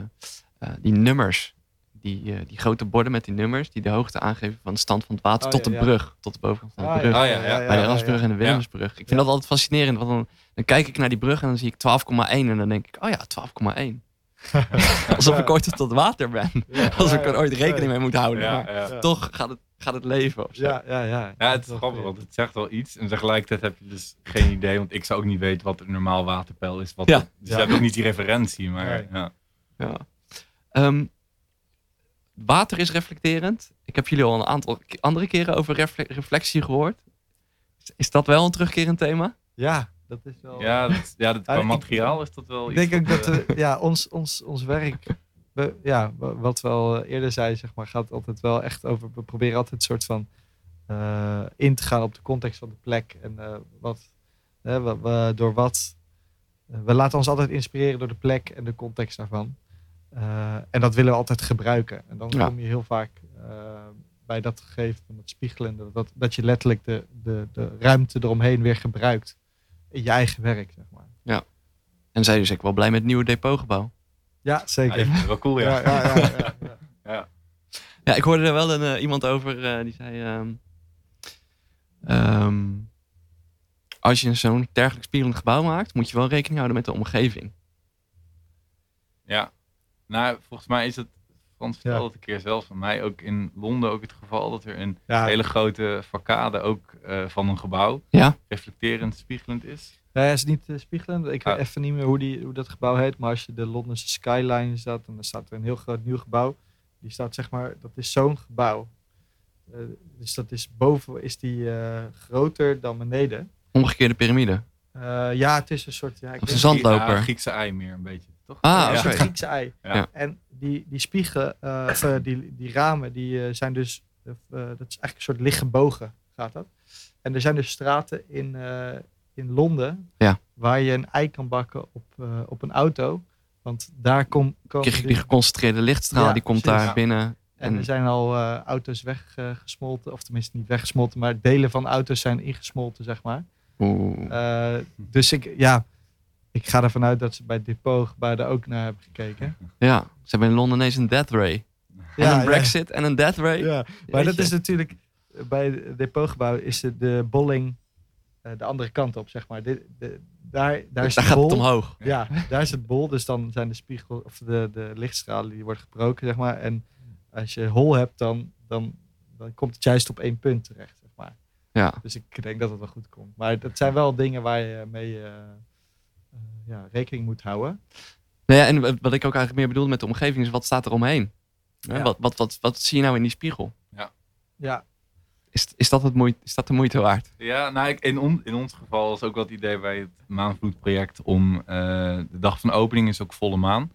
[SPEAKER 1] eh, die nummers. Die, eh, die grote borden met die nummers die de hoogte aangeven van de stand van het water
[SPEAKER 2] Oh,
[SPEAKER 1] tot
[SPEAKER 2] ja,
[SPEAKER 1] de
[SPEAKER 2] ja.
[SPEAKER 1] brug. Tot de bovenkant van de
[SPEAKER 2] Ah,
[SPEAKER 1] brug.
[SPEAKER 3] ja, ja, ja.
[SPEAKER 1] Bij de Erasmusbrug en de Willemsbrug. Ik vind
[SPEAKER 2] Ja.
[SPEAKER 1] dat altijd fascinerend. Want dan, dan kijk ik naar die brug en dan zie ik 12,1 en dan denk ik, oh ja, 12,1. Alsof ik ooit tot het water ben. Alsof ik er ooit rekening mee moet houden.
[SPEAKER 3] Ja,
[SPEAKER 1] Maar toch gaat het, gaat het leven of zo.
[SPEAKER 2] Ja, ja, ja.
[SPEAKER 3] Ja, het is grappig, want het zegt wel iets. En tegelijkertijd heb je dus geen idee, want ik zou ook niet weten wat een normaal waterpeil is. Wat
[SPEAKER 1] Ja.
[SPEAKER 3] Dus
[SPEAKER 2] Ja.
[SPEAKER 3] je hebt ook niet die referentie, maar ja.
[SPEAKER 1] Ja. Ehm, water is reflecterend. Ik heb jullie al een aantal andere keren over refle- reflectie gehoord. Is- Is dat wel een terugkerend thema?
[SPEAKER 2] Ja, dat is wel...
[SPEAKER 3] Ja, dat, ja dat, qua materiaal is dat wel
[SPEAKER 2] ik
[SPEAKER 3] iets
[SPEAKER 2] denk ook dat
[SPEAKER 3] eh,
[SPEAKER 2] we, ja, ons, ons, ons werk, we, ja, wa- wat we al eerder zei, zeg maar, gaat altijd wel echt over, we proberen altijd een soort van eh, in te gaan op de context van de plek en eh, wat, door wat, eh, we laten ons altijd inspireren door de plek en de context daarvan. Eh, en dat willen we altijd gebruiken. En dan
[SPEAKER 1] Ja.
[SPEAKER 2] kom je heel vaak eh, bij dat gegeven van het spiegelen, dat- dat, dat je letterlijk de, de, de ruimte eromheen weer gebruikt in je eigen werk, zeg maar.
[SPEAKER 1] En zij dus ook wel blij met het nieuwe depotgebouw.
[SPEAKER 2] Ja,
[SPEAKER 3] ja,
[SPEAKER 2] zeker.
[SPEAKER 3] ik het wel cool, ja.
[SPEAKER 2] Ja, ja, ja, ja, ja.
[SPEAKER 3] Ja.
[SPEAKER 1] Ja, ik hoorde er wel een, eh, iemand over eh, die zei... ehm, ehm, als je zo'n dergelijk spiegelend gebouw maakt, moet je wel rekening houden met de omgeving.
[SPEAKER 3] Ja, nou, volgens mij is het, Frans vertelde het een keer zelfs van mij, ook in Londen ook het geval dat er een
[SPEAKER 2] Ja,
[SPEAKER 3] hele grote facade ook eh, van een gebouw
[SPEAKER 1] Ja.
[SPEAKER 3] reflecterend, spiegelend is.
[SPEAKER 2] hij is niet eh, spiegelend. Ik weet even niet meer hoe, die, hoe dat gebouw heet. Maar als je de Londense skyline staat, dan staat er een heel groot nieuw gebouw. Die staat zeg maar, dat is zo'n gebouw. Eh, dus dat is boven is die eh, groter dan beneden.
[SPEAKER 1] Omgekeerde piramide.
[SPEAKER 2] Eh, ja, het is een soort. Ja, ik
[SPEAKER 1] Of
[SPEAKER 2] niet.
[SPEAKER 1] zandloper.
[SPEAKER 3] Griekse ei meer een beetje, toch?
[SPEAKER 1] Ah,
[SPEAKER 2] Ja, een soort Griekse ei.
[SPEAKER 3] Ja.
[SPEAKER 2] En die, die spiegelen, eh, of, eh, die, die ramen, die eh, zijn dus, eh, dat is eigenlijk een soort lichtgebogen, gaat dat. En er zijn dus straten in, eh, in Londen,
[SPEAKER 1] Ja.
[SPEAKER 2] waar je een ei kan bakken op, eh, op een auto. Want daar kom, komen
[SPEAKER 1] Krijg je
[SPEAKER 2] dus-
[SPEAKER 1] die geconcentreerde lichtstraal,
[SPEAKER 2] Ja,
[SPEAKER 1] die komt
[SPEAKER 2] precies.
[SPEAKER 1] daar
[SPEAKER 3] Ja.
[SPEAKER 1] binnen.
[SPEAKER 2] en
[SPEAKER 1] En,
[SPEAKER 2] er zijn al eh, auto's weggesmolten, of tenminste niet weggesmolten, maar delen van auto's zijn ingesmolten, zeg maar.
[SPEAKER 1] Oeh.
[SPEAKER 2] Eh, dus ik, ja, ik ga ervan uit dat ze bij het depotgebouw er ook naar hebben gekeken.
[SPEAKER 1] ja, ze hebben in Londen ineens een death ray. En
[SPEAKER 2] Ja,
[SPEAKER 1] een
[SPEAKER 2] ja.
[SPEAKER 1] Brexit en een death ray.
[SPEAKER 2] Ja, maar dat is natuurlijk bij het depotgebouw is de, de bolling eh, de andere kant op, zeg maar. Dit- de, daar, daar is
[SPEAKER 1] daar
[SPEAKER 2] de
[SPEAKER 1] gaat
[SPEAKER 2] bol.
[SPEAKER 1] het omhoog.
[SPEAKER 2] Ja, daar is het bol. Dus dan zijn de spiegel of de, de lichtstralen die worden gebroken, zeg maar. En als je hol hebt, dan, dan, dan komt het juist op één punt terecht, zeg maar.
[SPEAKER 1] Ja.
[SPEAKER 2] Dus ik denk dat het wel goed komt. Maar dat zijn wel dingen waar je mee eh, ja, rekening moet houden.
[SPEAKER 1] Nou ja, en wat ik ook eigenlijk meer bedoel met de omgeving is wat staat er omheen? Hè,
[SPEAKER 2] Ja.
[SPEAKER 1] Wat, wat, wat, wat zie je nou in die spiegel?
[SPEAKER 2] Ja,
[SPEAKER 1] Is, is, dat het moeite, is dat de moeite waard?
[SPEAKER 3] Ja, nou, ik, in, on- in ons geval is ook wel het idee bij het Maanvloedproject om eh, de dag van opening is ook volle maan.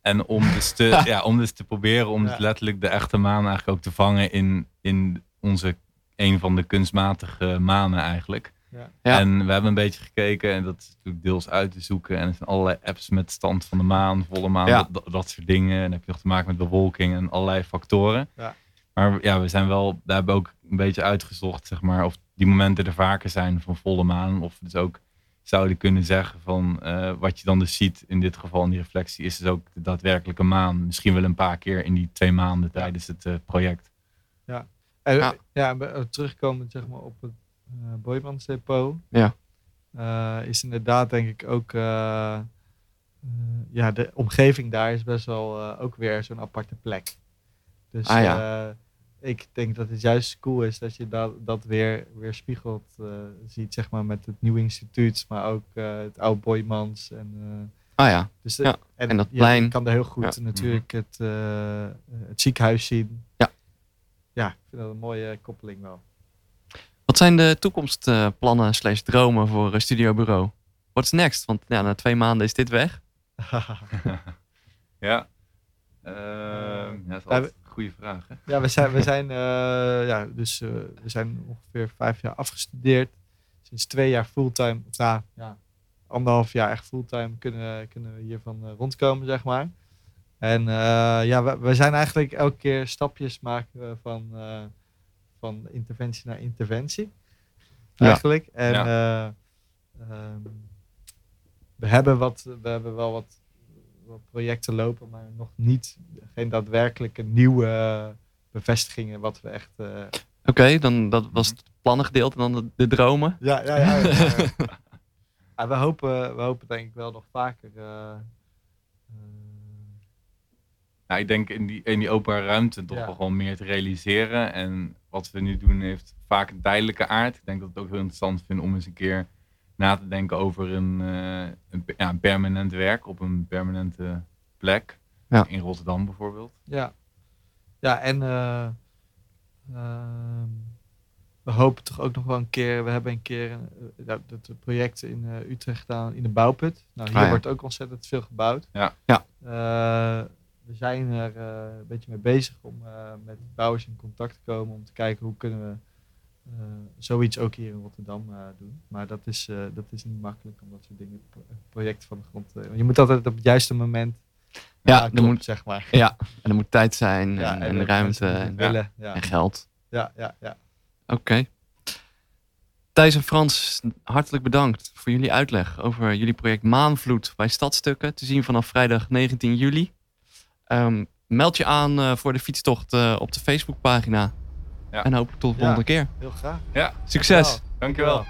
[SPEAKER 3] En om dus te, ja, om dus te proberen om dus
[SPEAKER 2] Ja.
[SPEAKER 3] letterlijk de echte maan eigenlijk ook te vangen in, in onze, een van de kunstmatige manen eigenlijk.
[SPEAKER 2] Ja.
[SPEAKER 1] Ja.
[SPEAKER 3] En we hebben een beetje gekeken en dat is natuurlijk deels uit te zoeken. En er zijn allerlei apps met stand van de maan, volle maan,
[SPEAKER 1] Ja.
[SPEAKER 3] dat, soort dingen. En dan heb je nog te maken met bewolking en allerlei factoren.
[SPEAKER 2] Ja.
[SPEAKER 3] Maar ja, we zijn wel, daar hebben we ook een beetje uitgezocht, zeg maar, of die momenten er vaker zijn van volle maan. Of we dus ook zouden kunnen zeggen van eh, wat je dan dus ziet in dit geval in die reflectie, is dus ook de daadwerkelijke maan. Misschien wel een paar keer in die twee maanden tijdens het eh, project.
[SPEAKER 2] En,
[SPEAKER 1] Ja.
[SPEAKER 2] ja. eh, terugkomend zeg maar, op het Boymans depot.
[SPEAKER 1] Ja.
[SPEAKER 2] eh, is inderdaad denk ik ook... eh, eh, ja, de omgeving daar is best wel eh, ook weer zo'n aparte plek. Dus
[SPEAKER 1] Ah, ja.
[SPEAKER 2] eh, ik denk dat het juist cool is dat je dat, dat weer, weer spiegelt eh, ziet, zeg maar, met het nieuwe instituut, maar ook eh, het oude Boymans. En, eh,
[SPEAKER 1] Ah ja,
[SPEAKER 2] dus
[SPEAKER 1] Ja,
[SPEAKER 2] en,
[SPEAKER 1] en dat plein.
[SPEAKER 2] kan er heel goed
[SPEAKER 1] Ja.
[SPEAKER 2] natuurlijk het, eh, het ziekenhuis zien.
[SPEAKER 1] Ja.
[SPEAKER 2] Ja, ik vind dat een mooie koppeling wel.
[SPEAKER 1] Wat zijn de toekomstplannen slash dromen voor eh, Studio Bureau? What's next? Want ja, na twee maanden is dit weg.
[SPEAKER 3] Ja. Ehm, ja, dat is altijd een goede vraag. Hè?
[SPEAKER 2] ja, we zijn, we zijn, eh, ja, dus, eh, we zijn ongeveer vijf jaar afgestudeerd. Sinds twee jaar fulltime, of nou, ja, anderhalf jaar echt fulltime kunnen, kunnen we hiervan eh, rondkomen, zeg maar. En eh, ja, we, we zijn eigenlijk elke keer stapjes maken we van, eh, van interventie naar interventie.
[SPEAKER 1] Ja.
[SPEAKER 2] Eigenlijk. En eh, ehm, we, hebben wat, we hebben wel wat, wat projecten lopen, maar nog niet, geen daadwerkelijke nieuwe bevestigingen wat we echt... eh,
[SPEAKER 1] Oké, dan dat was het plannengedeelte en dan de, de dromen.
[SPEAKER 2] ja, ja, ja. ja, ja. Ja, we, hopen, we hopen denk ik wel nog vaker.
[SPEAKER 3] Nou, ik denk in die, in die open ruimte toch
[SPEAKER 2] Ja.
[SPEAKER 3] wel gewoon meer te realiseren. En wat we nu doen heeft vaak een tijdelijke aard. Ik denk dat ik het ook heel interessant vind om eens een keer na te denken over een, eh, een, ja, een permanent werk op een permanente plek.
[SPEAKER 1] Ja.
[SPEAKER 3] In Rotterdam bijvoorbeeld.
[SPEAKER 2] ja. ja, en eh, ehm, we hopen toch ook nog wel een keer. We hebben een keer eh, dat, project in eh, Utrecht gedaan in de bouwput. Nou, hier
[SPEAKER 1] Ah, ja.
[SPEAKER 2] wordt ook ontzettend veel gebouwd.
[SPEAKER 3] Ja.
[SPEAKER 1] Ja.
[SPEAKER 2] We zijn er eh, een beetje mee bezig om eh, met bouwers in contact te komen. Om te kijken hoe kunnen we eh, zoiets ook hier in Rotterdam doen. Maar dat is, dat is niet makkelijk om dat soort dingen, pro- projecten van de grond te... Je moet altijd op het juiste moment
[SPEAKER 1] Ja, er moet,
[SPEAKER 2] zeg maar.
[SPEAKER 1] ja, en er moet tijd zijn
[SPEAKER 2] Ja,
[SPEAKER 1] en, en ruimte en,
[SPEAKER 2] willen. Ja,
[SPEAKER 1] en geld.
[SPEAKER 2] ja, ja. ja.
[SPEAKER 1] Oké. Thijs en Frans, hartelijk bedankt voor jullie uitleg over jullie project Maanvloed bij Stadstukken. Te zien vanaf vrijdag 19 juli. Ehm, meld je aan eh, voor de fietstocht eh, op de Facebookpagina.
[SPEAKER 3] Ja.
[SPEAKER 1] En hopelijk tot de
[SPEAKER 2] Ja.
[SPEAKER 1] volgende keer.
[SPEAKER 2] Heel graag.
[SPEAKER 3] Ja,
[SPEAKER 1] Succes!
[SPEAKER 2] Dankjewel.